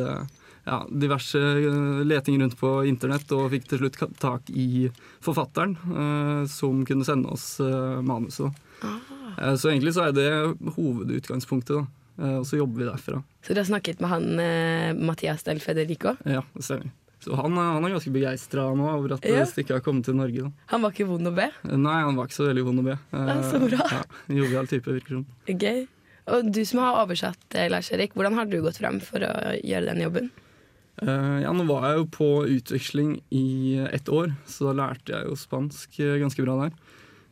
S11: ja, diverse letinger rundt på internett, og fikk til slutt tak i forfatteren, som kunne sende oss manuset. da. Eh, så egentlig så er det hovedutgangspunktet, da. Og så jobber vi derfra.
S6: Så du har snakket med han Mathias Del Federico?
S11: Ja, det stemmer. Så han, er- han er ganske begeistra nå over at
S6: Ja.
S11: ja. stykket har kommet til Norge. da.
S6: Han var ikke vond å be?
S11: Eh, Nei, han var ikke så veldig vond å be. Eh,
S6: Ja, så bra.
S11: Ja, Jovial type, virker som.
S6: Gøy. Og du som har oversatt, eh, Lars Erik, hvordan har du gått frem for å gjøre den jobben?
S11: Eh, ja, nå var jeg jo på utveksling i ett år, så da lærte jeg jo spansk eh, ganske bra der.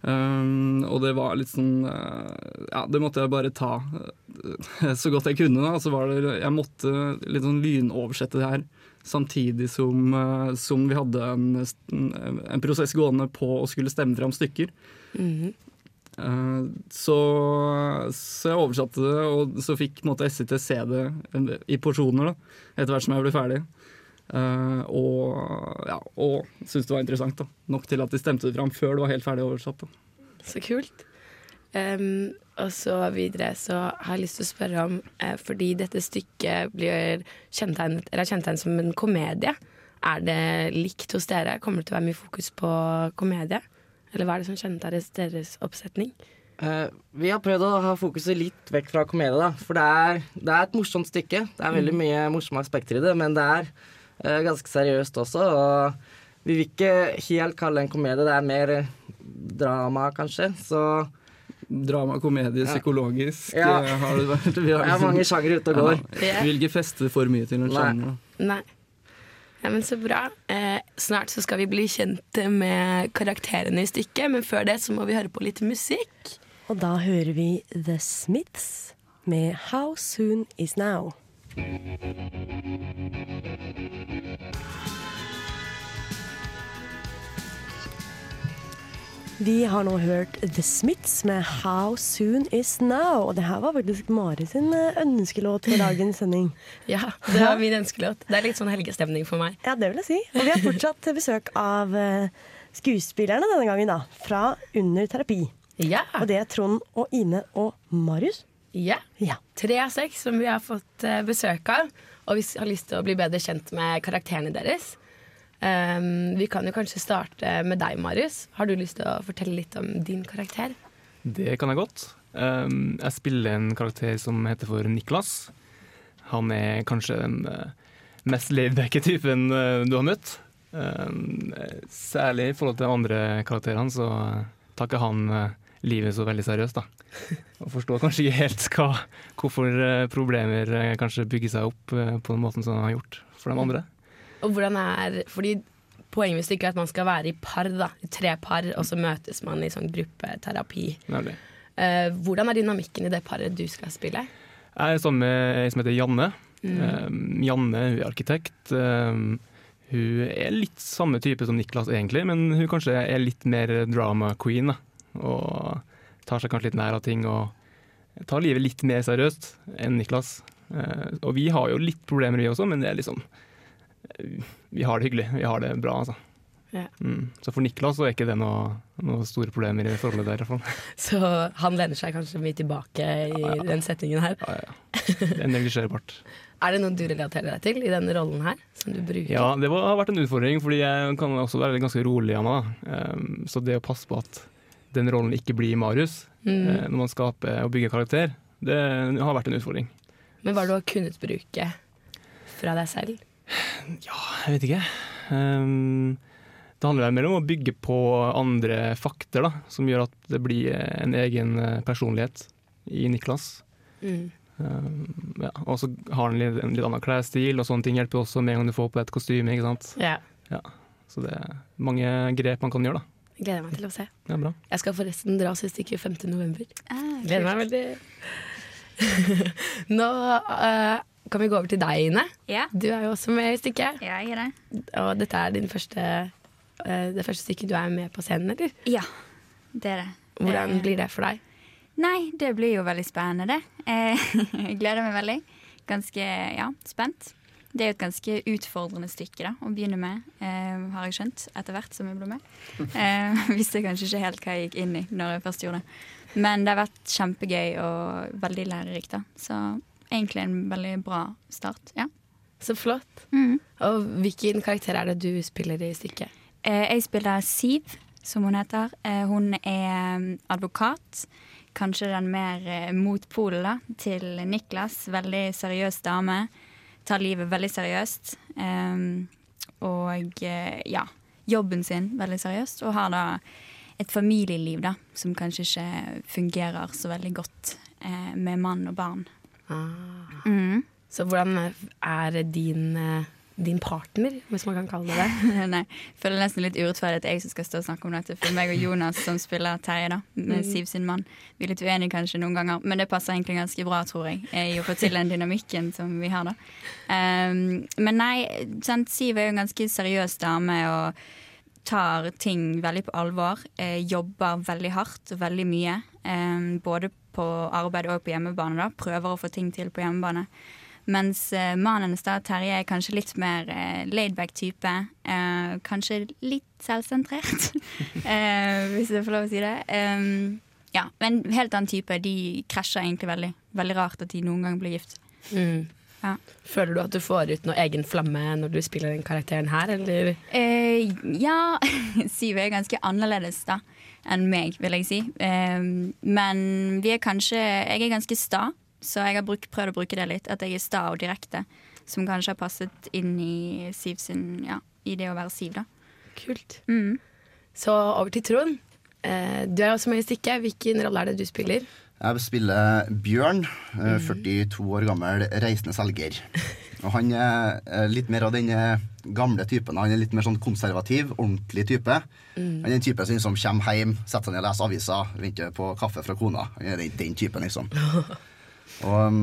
S11: Um, og det var litt sånn uh, Ja, det måtte jeg bare ta uh, så godt jeg kunne. da Så var det, Jeg måtte litt sånn lynoversette det her samtidig som, eh, som vi hadde en, en prosess gående på å skulle stemme fram stykker.
S6: Mhm.
S11: Eh, så, så jeg oversatte det, og så fikk måte SIT se det i porsjoner da, etter hvert som jeg ble ferdig. Uh, og ja, og syntes det var interessant. da Nok til at de stemte det fram før det var helt ferdig oversatt. da
S6: Så kult. Em, og så videre så har jeg lyst til å spørre om, eh, fordi dette stykket blir kjennetegnet, eller er kjennetegnet som en komedie, er det likt hos dere? Kommer det til å være mye fokus på komedie? Eller hva er det som kjennetegner deres oppsetning?
S12: Uh, vi har prøvd å ha fokuset litt vekk fra komedie, da. For det er, det er et morsomt stykke. Det er veldig mye morsomme aspekter i det, men det er uh, ganske seriøst også. Og Vi vil ikke helt kalle det en komedie, det er mer drama, kanskje. Så
S11: Drama, komedie, psykologisk
S12: Ja.
S11: Ja. har det vært. Vi har
S12: Det er mange sjangere ute og går.
S11: Ja. Vil ikke feste for mye til en sjanger.
S6: Nei. Ja, men Så bra. Eh, snart så skal vi bli kjent med karakterene i stykket, men før det så må vi høre på litt musikk.
S3: Og da hører vi The Smiths med How Soon Is Now. Vi har nå hørt The Smiths med How Soon Is Now. Og det her var faktisk Mari sin eh, ønskelåt for dagens sending.
S6: Ja, det var min ønskelåt. Det er litt sånn helgestemning for meg.
S3: Ja, det vil jeg si. Og vi har fortsatt besøk av eh, skuespillerne denne gangen, da. Fra Under terapi.
S6: Ja.
S3: Og det er Trond og Ine og Marius.
S6: Ja. Tre av seks som vi har fått eh, besøk av. Og vi har lyst til å bli bedre kjent med karakterene deres. Um, vi kan jo kanskje starte med deg, Marius. Har du lyst til å fortelle litt om din karakter?
S13: Det kan jeg godt. Um, jeg spiller en karakter som heter for Niklas. Han er kanskje den uh, mest laidbacke typen uh, du har møtt. Um, særlig i forhold til andre karakterene, så takker tar ikke han livet så veldig seriøst, da. Og forstår kanskje ikke helt hva, hvorfor problemer kanskje bygger seg opp på den måten som han har gjort for de andre.
S6: Og hvordan er Fordi poenget med stykket er at man skal være i par, da. I tre par, og så møtes man i sånn gruppeterapi.
S13: Nemlig.
S6: Uh, hvordan er dynamikken i det paret du skal spille?
S13: Jeg er sammen med ei som heter Janne.
S6: Mm.
S13: Um, Janne hun er arkitekt. Um, hun er litt samme type som Niklas egentlig, men hun kanskje er litt mer drama queen. Da. Og tar seg kanskje litt nær av ting og tar livet litt mer seriøst enn Niklas. Uh, og vi har jo litt problemer vi også, men det er liksom Vi har det hyggelig. Vi har det bra, altså.
S6: Ja.
S13: Mm. Så for Niklas så er ikke det noe, noe store problemer i forholdet der. i hvert fall.
S6: Så han lener seg kanskje mye tilbake i den settingen her.
S13: Det er negligerbart.
S6: Er det noe du relaterer deg til i denne rollen her, som du bruker?
S13: Ja, det var, har vært en utfordring, fordi jeg kan også være ganske rolig av meg. Um, så det å passe på at den rollen ikke blir Marius
S6: Mm.
S13: eh, når man skaper og bygger karakter, det har vært en utfordring.
S6: Men hva har du har kunnet bruke fra deg selv?
S13: Jeg vet ikke. Um, det handler vel mer om å bygge på andre fakter, da, som gjør at det blir en egen eh, personlighet i Niklas.
S6: Mm.
S13: Um, ja, og så har han litt, en litt annen klesstil, og sånne ting hjelper også med en gang du får på et kostyme. ikke sant?
S6: Ja.
S13: Ja, så det er mange grep man kan gjøre, da.
S6: Gleder meg til å se.
S13: Det er bra.
S6: Jeg skal forresten dra til uke 5. november.
S14: Ah,
S6: gleder meg veldig. Nå eh, kan vi gå over til deg, Ine. Ja. Du er jo også med i stykket.
S14: Ja, jeg er det.
S6: Og dette er din første, eh, det første stykket du er med på scenen, eller?
S14: Ja, det er det.
S6: Hvordan
S14: Eh,
S6: blir det for deg?
S14: Nei, det blir jo veldig spennende, det. Eh, Jeg gleder meg veldig. Ganske, ja, spent. Det er jo et ganske utfordrende stykke da, å begynne med, eh, har jeg skjønt, etter hvert som jeg ble med. Eh, visste kanskje ikke helt hva jeg gikk inn i når jeg først gjorde det. Men det har vært kjempegøy og veldig lærerikt. da. Så egentlig en veldig bra start. ja.
S6: Så flott. Og hvilken karakter er det du spiller i stykket?
S14: Eh, jeg spiller Siv, som hun heter. Eh, hun er mm, advokat. Kanskje den mer eh, motpolen til Niklas. Veldig seriøs dame. Tar livet veldig seriøst. Eh, og ja, jobben sin veldig seriøst. Og har da et familieliv da, som kanskje ikke fungerer så veldig godt eh, med mann og barn. Mm.
S6: Så hvordan er din, eh, din partner, hvis man kan kalle det det?
S14: Nei, jeg føler nesten litt urettferdig at jeg som skal stå og snakke om dette. For meg og Jonas som spiller Terje, da, med
S6: Mm.
S14: Siv sin mann. Vi er litt uenige kanskje noen ganger, men det passer egentlig ganske bra, tror jeg. I å få til den dynamikken som vi har da. Um, men nei, sant? Siv er jo en ganske seriøs dame og tar ting veldig på alvor. Eh, jobber veldig hardt og veldig mye. Eh, både på arbeid og på hjemmebane. da, Prøver å få ting til på hjemmebane. Mens eh, mannen hennes, Terje, er kanskje litt mer eh, laidback type. Eh, kanskje litt selvsentrert, eh, hvis jeg får lov å si det. Um, ja, men helt annen type. De krasjer egentlig veldig. Veldig rart at de noen gang blir gift.
S6: Mm.
S14: Ja.
S6: Føler du at du får ut noe egen flamme når du spiller den karakteren her, eller?
S14: Eh, ja, Siv er ganske annerledes da enn meg, vil jeg si. Eh, men vi er kanskje Jeg er ganske sta, så jeg har bruk, prøvd å bruke det litt. At jeg er sta og direkte. Som kanskje har passet inn i Siv sin Ja, i det å være Siv, da.
S6: Kult. Så over til Trond. Eh, du er også med i stykket. Hvilken rolle er det du spiller?
S15: Jeg spiller Bjørn, eh, 42 år gammel reisende selger. Og han er eh, litt mer av den eh, gamle typen. Han er litt mer sånn konservativ, ordentlig type.
S6: Mm.
S15: Han er den typen som liksom kommer hjem, setter seg ned og leser aviser, venter på kaffe fra kona. Han er den, den typen, liksom. Og um,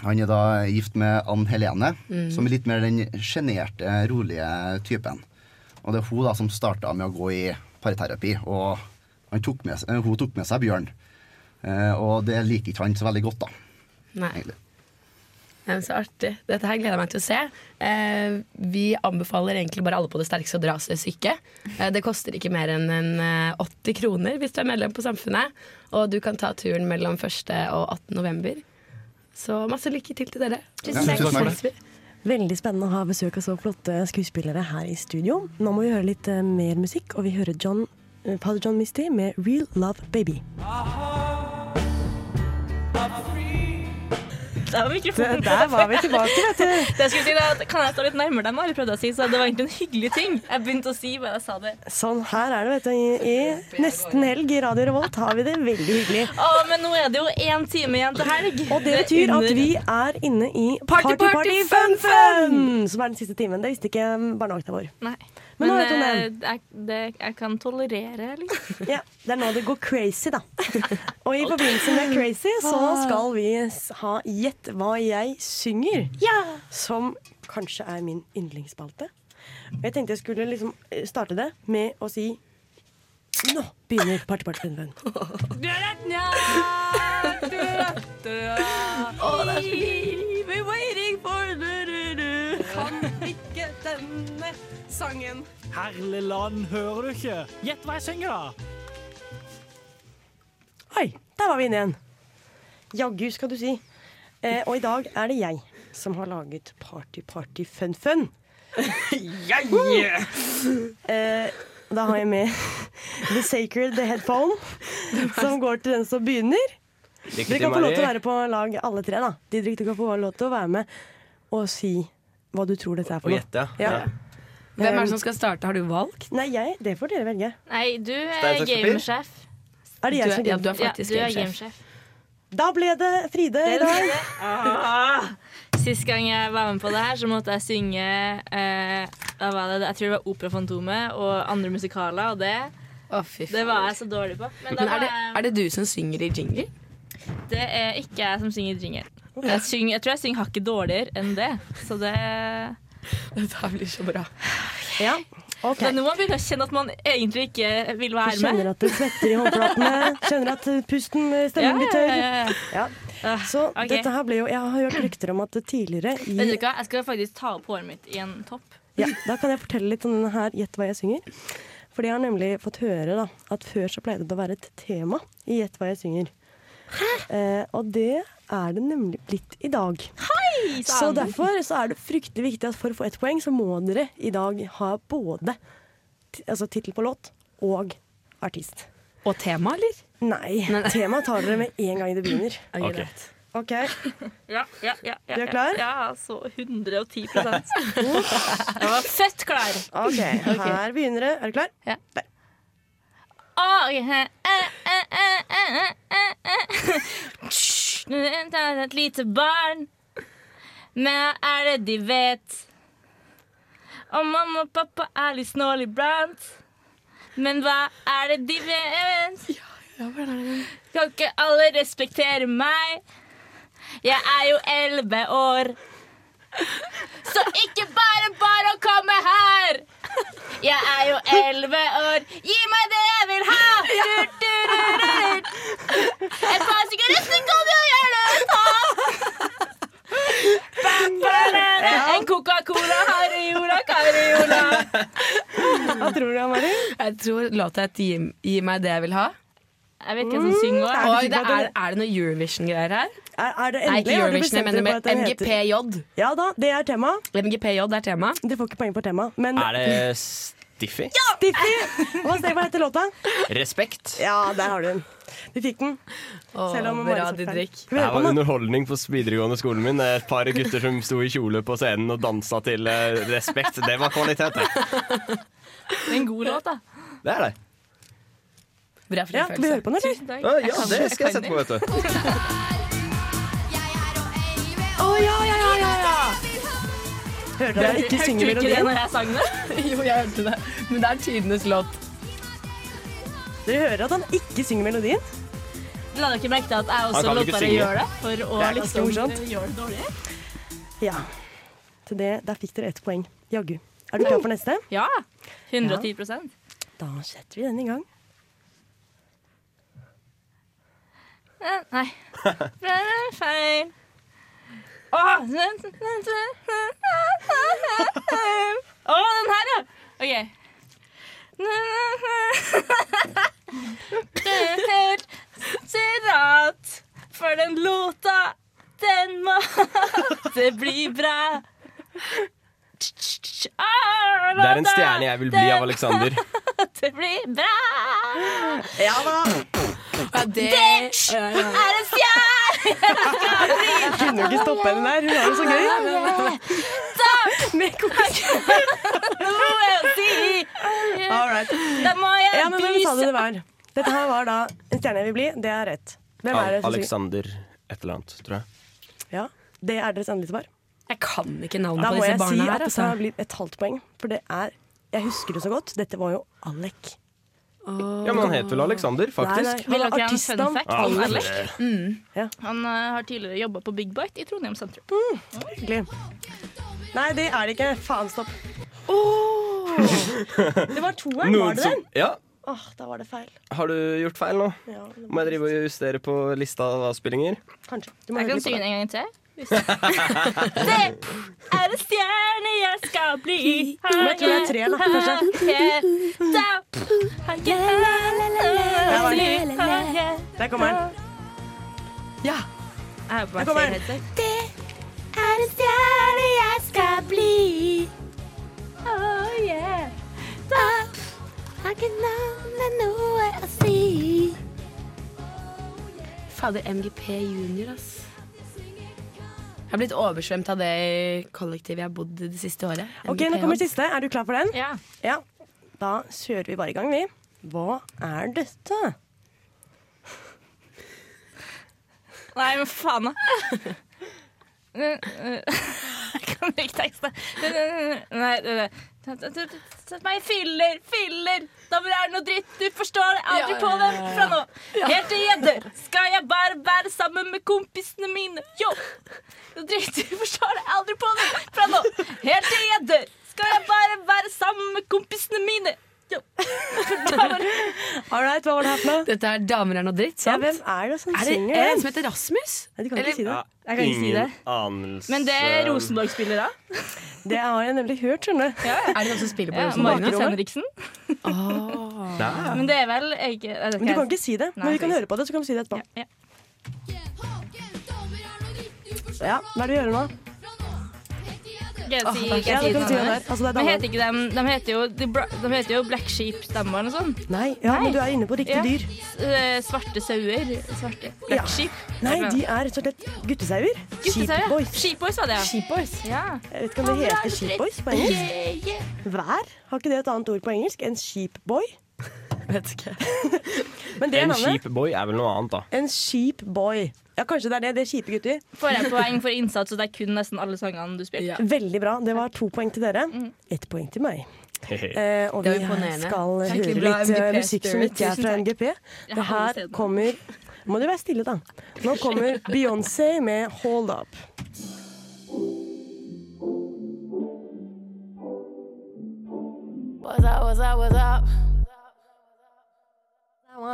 S15: han er da gift med Ann Helene,
S6: Mm.
S15: som er litt mer den sjenerte, rolige typen. Og det er hun da som starta med å gå i parterapi, og han tok med, seg- hun tok med seg Bjørn. Eh, og det liker ikke han så veldig godt, da.
S6: Nei. Men så artig. Dette her gleder jeg meg til å se. Eh, vi anbefaler egentlig bare alle på det sterkeste å dra seg syke. Eh, det koster ikke mer enn en, eh, 80 kroner hvis du er medlem på Samfunnet. Og du kan ta turen mellom 1. og 18. november. Så masse lykke til til dere.
S3: Tusen takk. Takk. Veldig spennende å ha besøk av så flotte skuespillere her i studio. Nå må vi høre litt eh, mer musikk, og vi hører John, eh, Father John Misty med 'Real Love Baby'.
S4: Der var.
S3: Der var vi tilbake, vet du.
S4: Det jeg skulle si da, Kan jeg stå litt nærmere deg nå? eller prøvde å si, så Det var egentlig en hyggelig ting. Jeg begynte å si hva jeg sa det.
S3: Sånn, her er det, vet du. I, i nesten helg i Radio Revolt har vi det veldig hyggelig.
S4: Å, men nå er det jo én time igjen til helg.
S3: Og det betyr at vi er inne i Party Party Fun Fun! Som er den siste timen. Det visste ikke barnehagen vår.
S4: Nei.
S3: Men
S4: Men,
S3: nå vet hun
S4: eh, jeg, det, jeg kan tolerere litt.
S3: Ja, det er nå det går crazy, da. Og i forbindelse med crazy så skal vi ha Gjett hva jeg synger. Som kanskje er min yndlingsspalte. Jeg tenkte jeg skulle liksom eh, starte det med å si Nå begynner Party Party Fun Fun.
S4: We're
S16: sangen. Herlig land, hører du ikke? Gjett hva jeg synger, da.
S3: Oi, der var vi inne igjen. Jaggu, skal du si. Eh, og i dag er det jeg som har laget Party Party Fun Fun. Eh, da har jeg med The Sacred Headphone, som går til den som begynner. Dere kan få lov til å være på lag alle tre. da Didrik, du kan få lov til å være med og si hva du tror dette er for noe.
S5: Og
S3: gjette,
S5: gjette, ja.
S6: Hvem er det som skal starte? Har du valgt?
S3: Nei, jeg, det får dere velge.
S4: Nei, du er gamesjef.
S3: Er det jeg
S6: Du er- ja, du er faktisk
S4: ja,
S6: gamesjef.
S3: Da ble det Fride i dag.
S4: Ah. Sist gang jeg var med på det her, så måtte jeg synge eh, det? Jeg tror det var Opera Fantomet og andre musikaler, og det Det var jeg så dårlig på. Men, da
S6: Men er det, er det du som synger i jingle?
S4: det er ikke jeg som synger i jingle. Jeg, synger, jeg tror jeg synger hakket dårligere enn det. Så det
S6: Dette blir så bra.
S3: Ja,
S4: Det er nå man begynner å kjenne at man egentlig ikke vil være med.
S3: kjenner at det svetter i håndflatene. Kjenner at pusten, stemmen blir tørr.
S4: Ja, ja, ja.
S3: Ja. Så
S4: okay.
S3: dette her ble jo Jeg har hørt rykter om at det tidligere i
S4: Vet du hva, jeg skal faktisk ta opp håret mitt i en topp.
S3: Ja, da kan jeg fortelle litt om denne her Gjett hva jeg synger. Fordi jeg har nemlig fått høre da, at før så pleide det å være et tema i Gjett hva jeg synger. Eh, og det er det nemlig blitt i dag.
S4: Hei,
S3: Så derfor så er det fryktelig viktig at for å få ett poeng, så må dere i dag ha både altså tittel på låt og artist.
S6: Og tema, eller?
S3: Nei. Temaet tar dere med en gang det begynner.
S4: Ok.
S3: greit. OK.
S4: Ja, ja, ja, ja,
S3: Du er klar?
S4: Ja, så 110 Jeg var født klar.
S3: OK, her begynner det. Er du klar?
S4: Ja.
S3: Der.
S4: Et lite barn. Men hva er det de vet? Og mamma og pappa er litt snål iblant. Men hva er det de vet? Kan ikke alle respektere meg? Jeg er jo elleve år. Så ikke bare bare å komme her! Jeg er jo elleve år. Gi meg det jeg vil ha! Du, du, du, du, du. Et par jo gjerne ta! Ba, ba, da, da. En Coca-Cola, Harriola, Cariola.
S3: Hva tror du, Mari?
S6: Jeg tror låta heter gi, 'Gi meg det jeg vil ha'.
S4: Jeg vet hvem som synger også.
S6: Oi, det er, er det noe Eurovision-greier her?
S3: Er, er det
S6: Nei,
S3: endelig?
S6: ikke Eurovision, jeg mener med MGPJ.
S3: Ja da, det er tema.
S6: MGPJ er tema.
S3: Du får ikke poeng for tema. Men
S5: Er det Stiffy? Ja!
S3: Stiffy! Hva heter låta?
S5: Respekt.
S3: Ja, der har du den. De fikk den.
S6: Åh,
S3: Selv om
S6: bra. Didrik.
S5: Det var underholdning på videregående skolen min. Et par gutter som sto i kjole på scenen og dansa til eh, respekt. Det var kvalitet, det.
S4: Det er en god låt, da.
S5: Det er det.
S6: Bra
S3: Ja, skal vi høre på den, eller?
S4: Tusen
S5: ja, det skal jeg sette på, vet du.
S6: Å ja, ja, ja, ja, ja!
S3: Hørte du ikke synge
S4: Hørte du ikke det når jeg sang det?
S6: Jo, jeg hørte det. Men det er tidenes låt.
S3: Dere hører at han ikke synger melodien?
S4: La dere ikke merke til at jeg også lot
S5: synge.
S4: gjøre det? For å
S3: Det
S4: liksom,
S3: morsomt.
S4: gjøre det dårlig?
S3: Ja. Til det, der fikk dere ett poeng. Jaggu. Er du klar for neste?
S4: Ja. 110%
S3: Da setter vi den i gang.
S4: Eh, Nei. Feil. Åh, den her, ja! OK. Det er helt sirat, for den låta, den må Det bli bra.
S5: Det er en stjerne jeg vil bli av Alexander.
S4: Det blir bra.
S3: Ja da!
S6: Ja, det
S4: er en stjerne
S3: kunne jo ikke stoppe henne der. Hun har det så gøy. Med kos.
S4: Noe å si.
S3: All right.
S4: Da må jeg
S3: Ja, men hvem sa det det var? Dette her var da En stjerne jeg vil bli. Det er rett. Hvem er det som
S5: Alexander et eller annet, tror jeg.
S3: Ja, det er deres endelige svar.
S6: Jeg kan ikke navnet
S3: Da
S6: på
S3: må jeg si at
S6: her,
S3: dette
S6: altså.
S3: har blitt et halvt poeng. For det er Jeg husker det så godt. Dette var jo Alec.
S5: Ja, men han het vel Alexander, faktisk.
S3: Nei, nei, han artistnavn.
S4: om
S5: det-
S4: Alec?
S3: Ja.
S4: Han uh, har tidligere jobba på Big Bite i Trondheim sentrum.
S3: Hyggelig. Nei, det er det ikke. Faen, stopp. Det var toeren, var det den?
S5: Ja,
S3: Åh, da var det feil.
S5: har du gjort feil nå?
S3: Ja,
S5: Må jeg drive og justere på lista av avspillinger?
S3: Kanskje. Du må
S4: Jeg kan synge en gang til. Det er en stjerne jeg skal bli.
S3: Jeg tror det er tre, da,
S4: kanskje.
S3: Der kommer den. Ja. Der kommer den.
S9: Det er en stjerne jeg skal bli.
S4: Oh, yeah.
S9: Da har ikke navnet noe å si.
S6: Fader, MGP junior, ass. Jeg har blitt oversvømt av det kollektivet jeg har bodd i det siste året.
S3: Ok, nå kommer siste. Er du klar for den?
S4: Ja.
S3: Ja. Da kjører vi bare i gang, vi. Hva er dette?
S4: Nei, men faen, da. Jeg kan ikke tekste. Nei, nei, nei. Sett meg i filler, filler. Da er det noe dritt. Du forstår aldri på dem fra nå. Helt til gjedder skal jeg bare være sammen med kompisene mine. Jo! Noe dritt. Du forstår aldri på dem fra nå. Helt til gjedder skal jeg bare være sammen med kompisene mine.
S3: All right, hva var det her for noe?
S6: Dette er Damer er noe dritt, sant?
S3: Ja, hvem er det som
S6: er det
S3: synger
S6: er det en som heter Rasmus?
S3: Nei, du kan
S6: Eller-
S3: ikke si det.
S4: Jeg kan ikke si det.
S5: Anelse.
S4: Men det er spiller da?
S3: Det har jeg nemlig hørt, skjønner du.
S6: Er det noen som spiller på
S4: Ja,
S6: Rosenborg
S4: Markus? Henriksen.
S5: oh.
S4: Men det er vel jeg, er det
S3: Men du kan ikke si det.
S4: Nei,
S3: Men vi kan høre på det, så kan vi si det etterpå.
S4: Ja,
S3: Ja, hva er det vi gjør nå? Der. Altså,
S4: heter ikke dem, de, heter jo, de, de heter jo Black Sheep Stemmer eller noe sånt.
S3: Nei, ja, men du er inne på riktig
S4: Ja.
S3: dyr.
S4: S- eh, Svarte sauer. Svarte. Black
S3: Ja.
S4: Sheep.
S3: Nei, de er rett og slett guttesauer. Sheepboys.
S4: Sheepboys var det, ja.
S6: Sheepboys.
S4: ja.
S3: Jeg vet ikke om det heter sheepboys på engelsk.
S4: Yeah, yeah.
S3: Vær? Har ikke det et annet ord på engelsk enn sheepboy?
S6: Vet ikke.
S3: Men det
S5: En
S3: kjip
S5: boy er vel noe annet, da.
S3: En kjip boy. Ja, kanskje det er det. Det er kjipe gutter.
S4: Får jeg poeng for innsats, og det er kun nesten alle sangene du spiller?
S6: Ja.
S3: Veldig bra. Det var to poeng til dere. Ett poeng til meg. Eh, og vi skal høre litt eh, musikk som ikke er fra
S4: NGP.
S3: Det her kommer Må du være stille, da. Nå kommer Beyoncé med 'Hold Up'.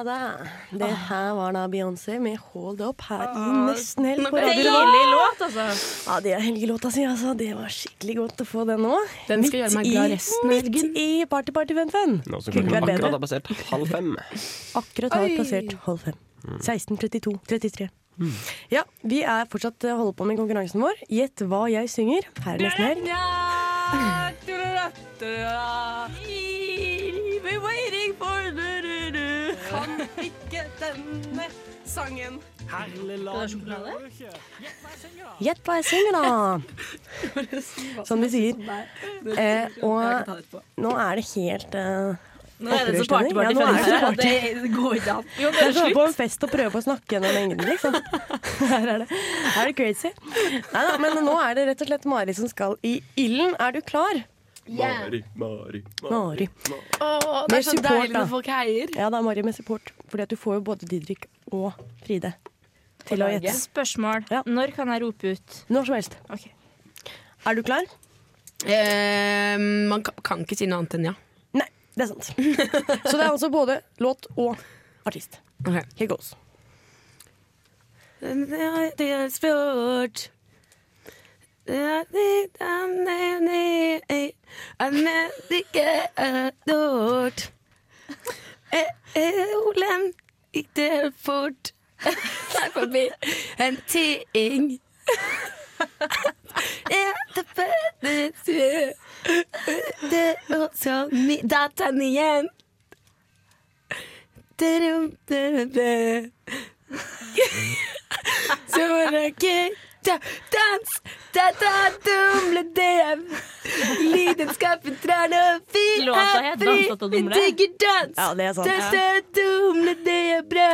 S3: Var det. Det her var da Beyoncé med 'Hold Up' her i Nesten Helg på
S4: Det
S3: Radio.
S4: Låt, altså.
S3: Ja, det er helgelåta si, altså. Det var skikkelig godt å få den nå.
S6: Den skal gjøre meg glad resten av
S3: midt i Party Party Fun Fun.
S5: Nå som klokken akkurat har passert halv fem.
S3: Akkurat har passert halv fem. 16.32. 33. Ja, vi er fortsatt eh, holder på med konkurransen vår. Gjett hva jeg synger. Her er nesten helg.
S16: denne sangen. Herligland?
S3: Gjett hva jeg synger, da! Som de sier. Eh, og nå er det helt eh,
S4: Nå er det så
S3: opprørsstemning.
S4: party-party
S3: Ja, nå er det så party.
S4: det går ikke an. Jo,
S3: Det er som å være på en fest og prøve på å snakke gjennom mengden, liksom. Her er det, her er det crazy. Neida, men nå er det rett og slett Mari som skal i ilden. Er du klar?
S5: Mari, Mari,
S3: Mari.
S6: Åh, det er så deilig når folk heier.
S3: Ja, det er Mari med support. Fordi at du får jo både Didrik og Fride til å gjette.
S4: Spørsmål. Når kan jeg rope ut?
S3: Når som helst. Er du klar?
S6: Eh, man kan, kan ikke si noe annet enn ja.
S3: Nei, det er sant. Så det er altså både låt og artist.
S6: Okay.
S3: Here goes.
S6: Det er spurt Det er litt ikke eh, Olen det fort. Der forbi en ting. Det er også mi- dataen igjen. Så var det gøy. Da, dans, data-dumle-dem. Lidenskapen trær og vi er fri. Vi
S4: dumle.
S6: digger dans.
S3: Ja, det er sant.
S6: Data-dumle, det er bra.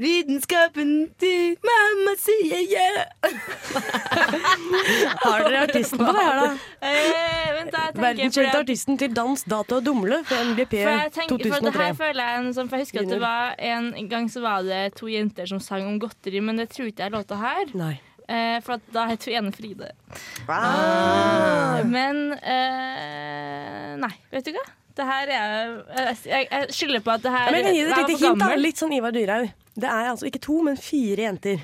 S6: Lidenskapen til mamma sier ja.
S3: Har dere artisten på det her, da?
S4: Eh, vent, da, jeg tenker
S3: Verdenskjente artisten til Dans, data og dumle fra MGP
S4: For jeg, tenker, for det her føler jeg en, sånn- for jeg husker at det var En gang så var det to jenter som sang om godteri, men det tror ikke jeg er låta her.
S3: Nei.
S4: Eh, for at da heter hun ene Fride.
S3: Ah.
S4: Eh, men eh, Nei, vet du hva? Det her er Jeg, jeg, jeg skylder på at det her
S3: Ja, men gi et lite hint. da. Litt sånn Ivar Dyrhaug. Det er altså ikke to, men fire jenter.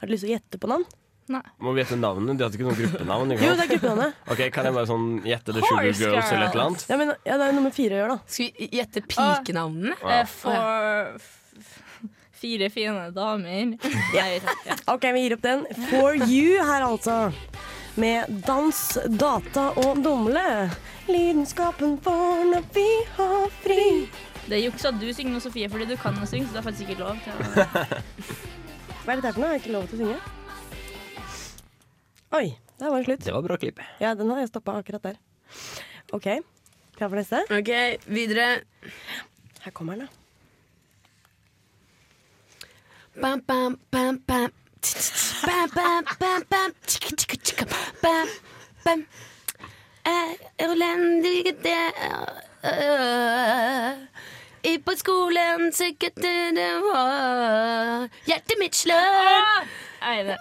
S3: Har du lyst til å gjette på navn? Nei.
S5: Må vi gjette navnene? De hadde ikke noe gruppenavn? ikke
S3: Jo, det er gruppenavnet.
S5: Ok, Kan jeg bare sånn gjette The Sugar Girls eller et eller annet?
S3: Ja, men, ja, det er nummer fire å gjøre, da.
S6: Skal vi gjette pikenavnene?
S5: Uh,
S4: Eh, for fire fine damer. Nei, ja.
S3: OK, vi gir opp den. For you her, altså. Med dans, data og dumle. Lidenskapen for når vi har fri.
S4: Det er juks at du synger noe, Sofie, fordi du kan å synge, så du har faktisk ikke lov til å
S3: Hva er dette her for noe? Har ikke lov til å synge? Oi, der var det slutt.
S5: Det var bra klipp.
S3: Ja, den har jeg stoppa akkurat der. OK. Klar for neste?
S6: Ok, videre.
S3: Her kommer den, da.
S6: Bam, bam, bam, bam. Bam, bam, bam, bam. Tsk, tsk, tsk, Bam, bam. Elendig det I på skolen sikkert det var Hjertet mitt slår.
S4: Eide.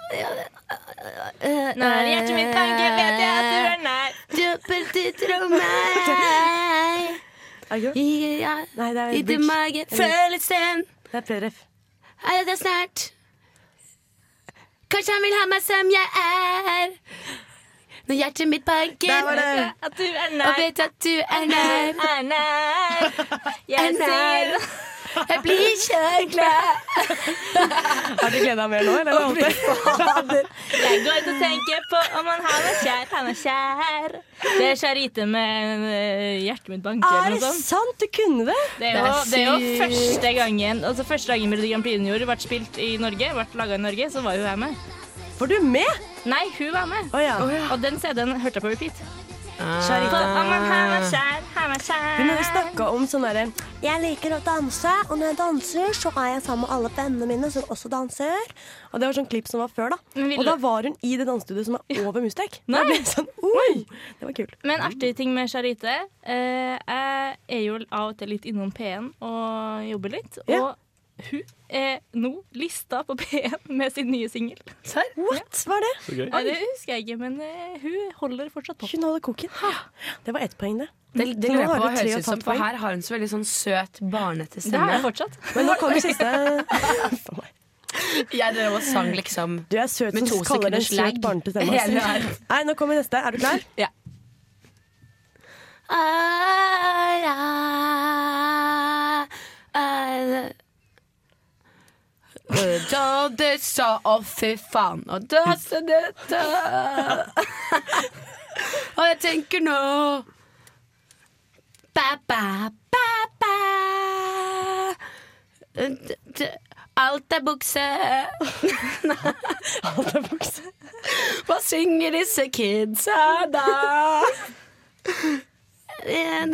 S4: Når hjertet mitt banker, vet jeg at du er nær.
S3: Er
S6: I din
S3: bridge.
S6: mage føles den.
S3: Det er preref.
S6: Er det snart? Kanskje han vil ha meg som jeg er. Når hjertet mitt banker
S4: er.
S6: Og vet at du er nær.
S4: Er nær. Jeg
S6: Er nær. Jeg blir ikke glad.
S3: Har du gleda mer nå, eller?
S6: Å, fader.
S4: Jeg går ut og tenker på om han har er kjær, han er kjær. Det er Charite med eh, hjertet mitt banker.
S3: Er
S4: eller
S3: det
S4: noe sånt.
S3: sant? Du kunne det?
S4: Det er, jo, det er jo første gangen Altså første gangen Melodi Grand Prix Junior ble spilt i Norge, ble laga i Norge, så var jo her med.
S3: Var du med?
S4: Nei, hun var med.
S3: Oh, ja.
S4: Og den CD-en hørte jeg på repeat. Kjær.
S3: Hun hadde snakka om sånn derre Jeg liker å danse, og når jeg danser, så er jeg sammen med alle vennene mine som også danser. Og det var sånn klipp som var før, da. Og da var hun i det dansestudioet som er over Mustek.
S4: Nei.
S3: Da Sånn, oh, det var kult.
S4: Men artig ting med Charite eh, Jeg er jo av og til litt innom P1 og jobber litt.
S3: Ja.
S4: Hun er nå lista på P1 med sin nye singel.
S3: What? Hva er det?
S4: Ja, det husker jeg ikke, men uh, hun holder fortsatt på.
S3: Hun holder koken. Det var ett poeng, det.
S6: Det, det
S3: det
S6: lurer jeg på
S3: å
S6: høres ut som, for her har hun så veldig sånn søt, barnete
S4: Det har jeg fortsatt.
S3: Men nå kommer siste.
S6: Jeg drev og sang liksom
S3: Du er søt som kaller det en søt barnete stemme. Nei, nå kommer neste. Er du klar?
S6: Ja. Ah, ah, ah. Da det sa å, fy faen, og da sa det da Og jeg tenker nå ba, ba, ba, ba. Alt er bukse.
S3: Alt er bukse.
S6: Hva synger disse kidsa da?
S3: Er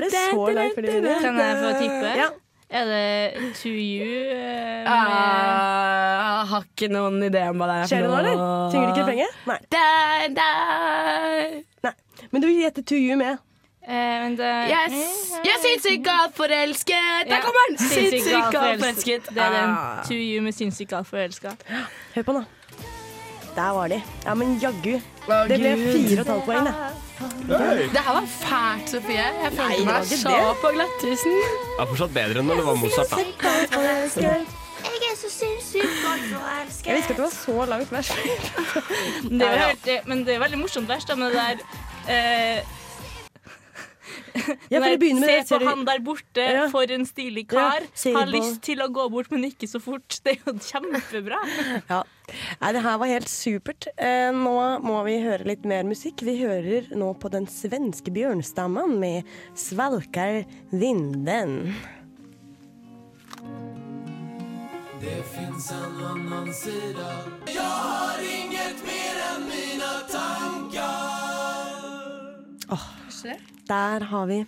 S3: det så langt for dine?
S4: Kan jeg få tippe?
S3: Ja.
S4: Er det To You? eh, med-
S6: Ah, Jeg har ikke noen idé om hva det er.
S3: Skjer det nå, eller? Synger du ikke refrenget? Nei.
S6: Der, der.
S3: Nei. Men du gjetter To You med.
S4: Uh, men det,
S6: Yes. Jeg er sinnssykt galt forelsket! Der kommer den!
S4: Sinnssykt
S6: Sinnssykt
S4: gal
S6: galt
S4: forelsket.
S6: forelsket.
S4: Det er den
S6: Ah.
S4: To You med sinnssykt galt forelska.
S3: Hør på den, da. Der var de. Ja, men jaggu. Det ble fire og et halvt poeng, det.
S6: Det her var fælt, Sofie. Jeg følte meg så
S3: det.
S6: på glattisen.
S5: Det er fortsatt bedre enn når det var Mozart. da
S3: Jeg visste ikke at det var så langt vers.
S4: Det er men det er veldig morsomt vers, da, med det der eh,
S3: Ja, for det begynner med
S4: Se
S3: det,
S4: på han der borte,
S3: Ja.
S4: for en stilig kar.
S3: Ja,
S4: Har lyst til å gå bort, men ikke så fort. Det er jo kjempebra.
S3: Ja. Nei, det her var helt supert. Eh, nå må vi høre litt mer musikk. Vi hører nå på den svenske bjørnstammen med 'Svalkar vinden'.
S17: Det fins en annen side. Jeg har inget mer än mina tankar
S3: Der har vi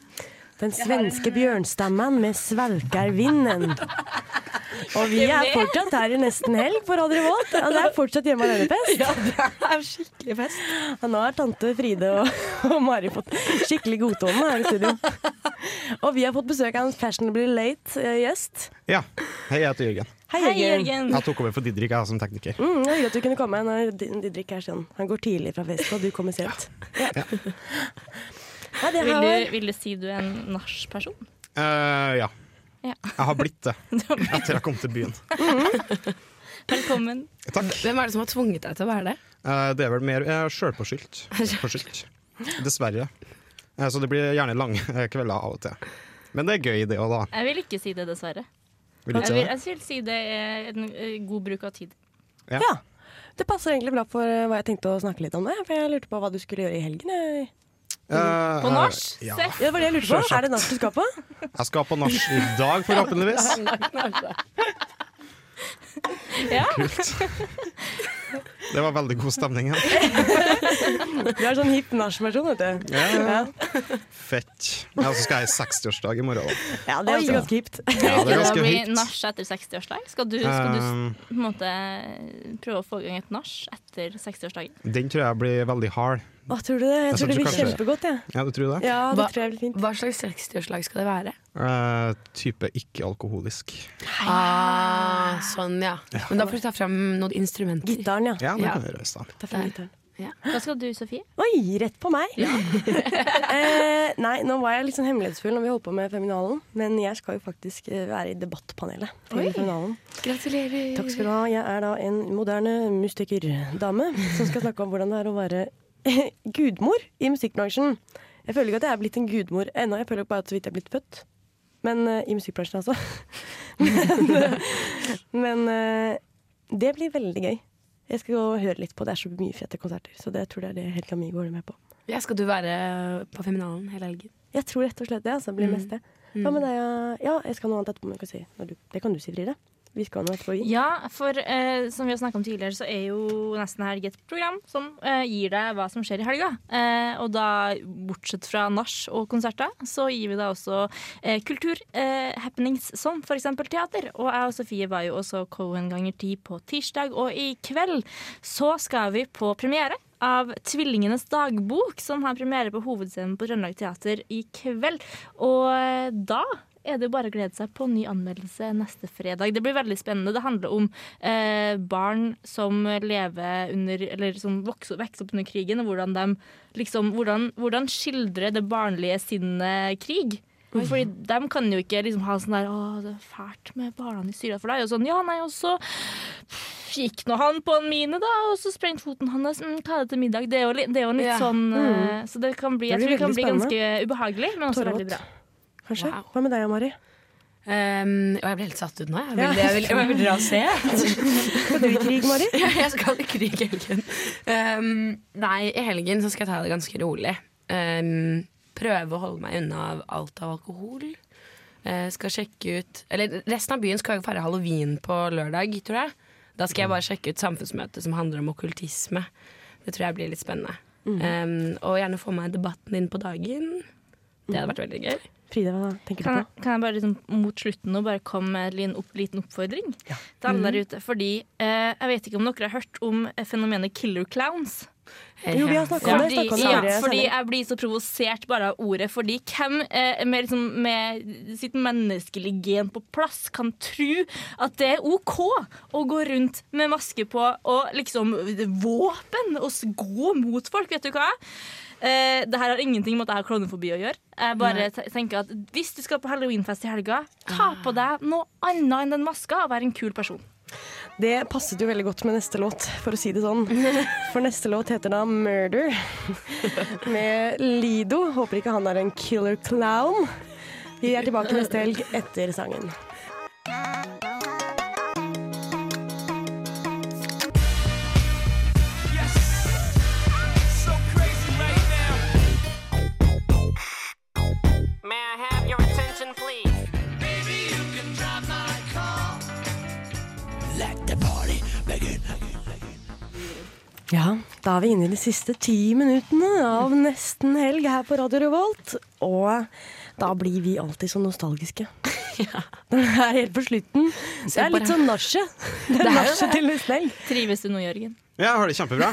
S3: den svenske bjørnstammen med 'Svalkar vinden'. Og vi er fortsatt her i nesten helg på Radio Volt. Og det er fortsatt hjemme alene-fest.
S6: Ja, det er skikkelig fest.
S3: Og nå har tante Fride og, og Mari fått skikkelig godtone her i studio. Og vi har fått besøk av en fashionably late eh.
S18: Ja. Hei, jeg heter Jørgen.
S3: Hei, Jørgen.
S18: Jeg tok over for Didrik jeg, som tekniker.
S3: Mm, det er hyggelig at du kunne komme når Didrik er sånn. Han går tidlig fra fest, og du kommer sent. Ja. Ja, det
S4: Vil du, vil du si du er en nachspiel-person?
S18: Eh, ja.
S4: Ja.
S18: Jeg har blitt det etter jeg kom til byen.
S4: Velkommen.
S18: Takk.
S6: Hvem er det som har tvunget deg til å være det?
S18: Uh, det er vel mer uh, sjølpåskyldt. Påskyldt. Dessverre. Eh, så det blir gjerne lange eh, kvelder av og til. Men det er gøy, det òg, da.
S4: Jeg vil ikke si det, dessverre.
S18: Vil du ikke
S4: jeg, vil,
S18: det?
S4: jeg vil si det er en eh, god bruk av tid.
S18: Ja.
S3: Ja. Det passer egentlig bra for eh, hva jeg tenkte å snakke litt om det. For jeg lurte på hva du skulle gjøre i helgen.
S18: Eh,
S3: På nach?
S18: Ja.
S3: Ja, det var det jeg lurte på. Er det nach du skal på?
S18: Jeg skal på nach i dag, forhåpentligvis.
S4: Ja.
S18: Kult. Det var veldig god stemning her.
S3: Du er sånn hipp nach-versjon, vet du.
S18: Ja, ja. Fett. Ja, så skal jeg i 60-årsdag i morgen. da.
S3: Ja, det er også ganske hipt.
S18: Ja, det
S4: bli
S18: ganske
S4: blir nach etter 60-årsdag? Skal, du, skal du
S18: Um,
S4: på en måte prøve å få i gang et nach etter 60-årsdagen?
S18: Den tror jeg blir veldig hard.
S3: Å, tror du det? Jeg
S18: Jeg
S3: tror det blir
S18: kanskje-
S3: kjempegodt, jeg.
S18: Ja, du tror det?
S3: Ja, det
S6: Hva,
S3: tror jeg blir fint.
S6: hva slags 60-årslag skal det være?
S18: Uh, type ikke-alkoholisk.
S6: Ah, sånn, ja. Men da får du ta fram noen instrumenter.
S3: Gitaren, ja.
S18: Ja, det kan gjøres da.
S3: Ta fram gitaren.
S4: Hva skal du, Sofie?
S3: Oi, rett på meg! eh, nei, nå var jeg litt sånn hemmelighetsfull når vi holdt på med Feminalen, men jeg skal jo faktisk eh, være i debattpanelet til
S6: Oi.
S3: Feminalen.
S6: Gratulerer.
S3: Takk skal du ha. Jeg er da en moderne mustikerdame som skal snakke om hvordan det er å være gudmor i musikkbransjen. Jeg føler ikke at jeg er blitt en gudmor ennå, jeg føler bare at så vidt jeg er blitt født. Men uh, i musikkbransjen, altså. men eh, men uh, det blir veldig gøy. Jeg skal gå og høre litt på Det er så mye fete konserter, så det tror jeg det er helt mye går med på.
S6: Ja, skal du være på Feminalen hele helgen?
S3: Jeg tror rett og slett det. Altså, blir
S6: Mm.
S3: mest det. Ja, men det ja? Ja, jeg skal ha noe annet etterpå. Men jeg kan si. Du, det kan du si, Fride. Vi han etterpå.
S4: Ja, for eh, som vi har snakka om tidligere, så er jo Nesten Helg et program som eh, gir deg hva som skjer i helga. Eh, og da, bortsett fra nach og konserter, så gir vi deg også eh, kultur, eh, happenings som f.eks. teater. Og jeg og Sofie var jo også Cohen ganger ti på tirsdag, og i kveld så skal vi på premiere. Av Tvillingenes dagbok, som har premiere på Hovedscenen på Trøndelag Teater i kveld. Og eh, da er det bare å glede seg på ny anmeldelse neste fredag. Det blir veldig spennende. Det handler om eh, barn som lever under Eller som vokser, vokser opp under krigen, og hvordan de liksom Hvordan, hvordan skildrer det barnlige sinnet krig. Fordi de kan jo ikke liksom ha sånn der Å, det er fælt med barna i Syria for deg. Og sånn, ja, nei, og så gikk nå han på en mine, da, og så sprengte foten hans. Mm, hva er det til middag? Det er jo, li- det er jo litt
S3: Ja.
S4: sånn
S3: Mm.
S4: eh, Så det kan bli,
S3: Det
S4: jeg tror det kan bli ganske ubehagelig, men også
S3: Tårevått.
S4: veldig bra.
S3: Kanskje. Hva med deg, Mari?
S6: Um, og jeg ble helt satt ut nå. Jeg vil,
S3: Ja.
S6: jeg vil, jeg vil dra og se.
S3: Skal du i krig, Mari?
S6: Ja, jeg skal i krig i helgen. Um, nei, i helgen så skal jeg ta det ganske rolig. Um, prøve å holde meg unna av alt av alkohol. Uh, skal sjekke ut Eller resten av byen skal jo feire halloween på lørdag, tror jeg. Da skal jeg bare sjekke ut samfunnsmøtet som handler om okkultisme. Det tror jeg blir litt spennende.
S3: Mm.
S6: Um, og gjerne få meg debatten inn på dagen. Det hadde vært veldig gøy.
S3: Frida, hva tenker
S4: Kan
S3: du
S4: jeg, kan jeg bare liksom, mot slutten nå bare komme med en opp, liten oppfordring til alle
S3: Mhm.
S4: der ute? Fordi eh, jeg vet ikke om dere har hørt om eh, fenomenet killer clowns?
S3: Jo, vi har snakka om det.
S4: Fordi,
S3: om det
S4: ja, fordi jeg blir så provosert bare av ordet. Fordi hvem eh, med, liksom, med sitt menneskelige gen på plass kan tro at det er OK å gå rundt med maske på og liksom våpen og gå mot folk? Vet du hva? Eh, det her har ingenting med at jeg har klovnefobi å gjøre. Jeg bare tenker at Hvis du skal på halloweenfest i helga, ta på deg noe annet enn den maska og vær en kul person.
S3: Det passet jo veldig godt med neste låt, for å si det sånn. For neste låt heter da 'Murder' med Lido. Håper ikke han er en killer clown. Vi er tilbake neste helg etter sangen. Ja, da er vi inne i de siste ti minuttene av nesten helg her på Radio Revolt. Og da blir vi alltid så nostalgiske. ja. det er helt på slutten. Det er litt sånn nachet. Det er nachet til nesten helg.
S4: Trives du nå, Jørgen?
S18: Ja, jeg har det kjempebra.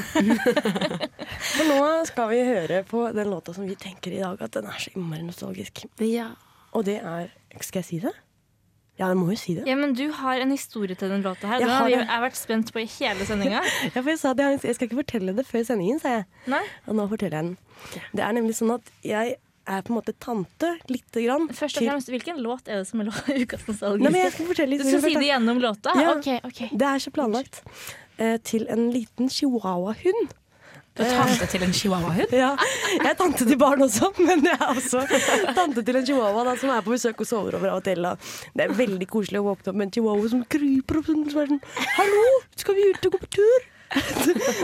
S3: For nå skal vi høre på den låta som vi tenker i dag at den er så innmari nostalgisk. Ja. Og det er Skal jeg si det? Ja, jeg må jo si det.
S4: Ja, men Du har en historie til den låta her.
S3: Jeg
S4: Den
S3: har
S4: har vi- har vært spent på i hele sendinga.
S3: Ja, for jeg sa det, jeg, skal ikke fortelle det før sendingen, sa jeg.
S4: Nei.
S3: Og nå forteller jeg den. Det er nemlig sånn at jeg er på en måte tante, lite grann.
S4: Først og fremst, Hvilken låt er det som er ukas nostalgiske?
S3: Nei, men jeg skal fortelle
S4: Du skal si det gjennom låta?
S3: Ja.
S4: Ok, ok.
S3: Det er så planlagt. Eh, til en liten chihuahua-hund.
S6: Du er tante til en chihuahua-hund?
S3: Ja. Jeg er tante til barn også, men jeg er også tante til en chihuahua da, som er på besøk og sover over av og til. Det er veldig koselig å våkne opp med en chihuahua som kryper opp som er sånn Hallo, skal vi ut og gå på tur?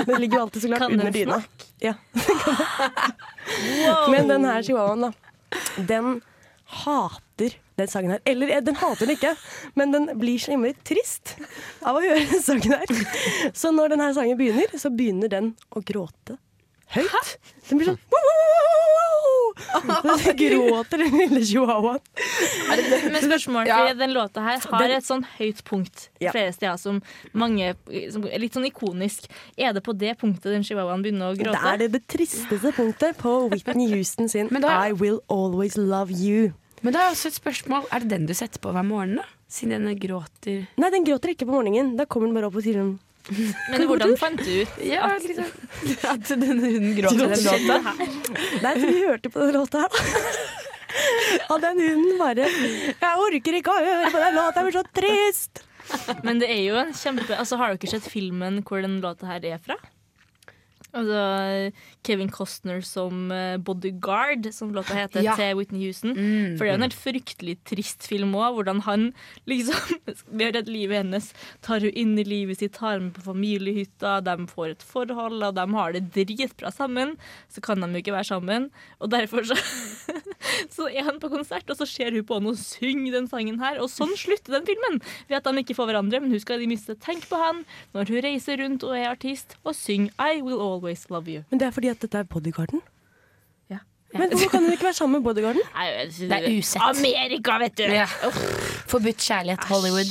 S3: Den ligger jo alltid så klart under dyna.
S4: Ja.
S3: Ja. Men den her chihuahuaen, da, den hater den sangen her. Eller eh, den hater den ikke, men den blir så innmari trist av å høre den sangen her. Så når denne sangen begynner, så begynner den å gråte høyt. Den blir sånn Den gråter, den lille chihuahuaen.
S4: Men spørsmålet
S3: Ja.
S4: fordi den låta her har
S3: Den-
S4: et sånn høyt punkt flere steder som mange som er Litt sånn ikonisk. Er det på det punktet den chihuahuaen begynner å gråte?
S3: Det er det, det tristeste punktet på Whitney Houston sin I Will Always Love You.
S6: Men da er også et spørsmål Er det den du setter på hver morgen, da? Siden den gråter
S3: Nei, den gråter ikke på morgenen. Da kommer den bare opp og sier sånn
S4: Men hvordan fant du ut
S6: Ja,
S4: at,
S6: liksom, at denne hunden gråter den låta?
S3: Nei, for vi hørte på den låta her, da. Og den hunden bare Jeg orker ikke å høre på den låta, jeg blir så trist!
S4: Men det er jo en kjempe Altså, Har dere sett filmen hvor den låta her er fra? Altså Kevin Costner som eh, bodyguard, som låta heter,
S6: Ja.
S4: til Whitney Houston.
S6: Mm.
S4: For det er en helt fryktelig trist film òg, hvordan han liksom ved har redd livet hennes tar hun inn i livet sitt, tar med på familiehytta, de får et forhold, og de har det dritbra sammen. Så kan de jo ikke være sammen. Og derfor så, så er han på konsert, og så ser hun på han og synger den sangen her. Og sånn slutter den filmen. Ved at de ikke får hverandre, men hun skal i det minste tenke på han når hun reiser rundt og er artist, og synger I Will Always Love You.
S3: Men det er fordi at dette er bodyguarden.
S4: Ja.
S3: Men hvorfor kan hun ikke være sammen med bodyguarden?
S6: Det er usett.
S4: Amerika, vet du!
S6: Ja. Forbudt kjærlighet, Hollywood.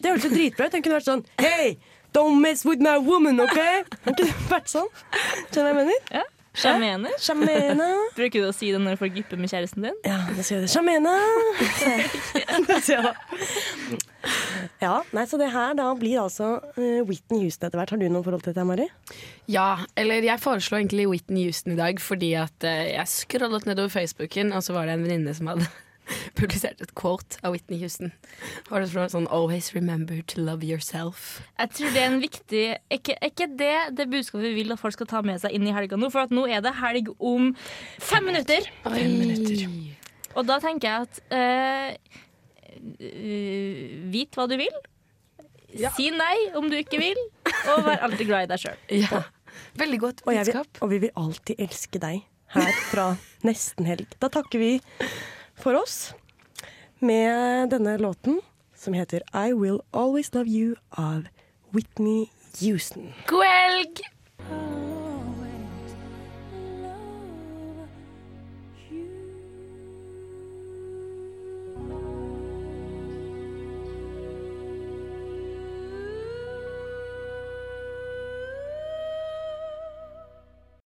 S3: Det hørtes så dritbra ut. Den kunne vært sånn Hey, don't mess with my woman, OK? Har ikke vært sånn? Skjønner du hva jeg mener?
S4: Ja. Sjamener.
S3: Sjamene.
S4: Bruker du å si det når folk gipper med kjæresten din?
S3: Ja, da sier jeg det. Da. Ja, nei, så det her da blir altså uh, Whitney Houston etter hvert. Har du noe forhold til dette, Mari?
S6: Ja, eller jeg foreslo egentlig Whitney Houston i dag fordi at uh, jeg scrollet nedover Facebooken, og så var det en venninne som hadde publisert et quote av Whitney Houston. Var det sånn 'Always remember to love yourself'.
S4: Jeg tror det er en viktig Er ikke, er ikke det det budskapet vi vil at folk skal ta med seg inn i helga nå? For at nå er det helg om fem minutter.
S6: Fem minutter.
S4: Og da tenker jeg at eh, eh, Vit hva du vil. Si nei om du ikke vil, og vær alltid glad i deg sjøl.
S6: Ja. Veldig godt
S3: Og, vil,
S6: budskap.
S3: og vi vil alltid elske deg her fra Nesten Helg. Da takker vi for oss med denne låten som heter I Will Always Love You av Whitney Houston.
S6: God helg!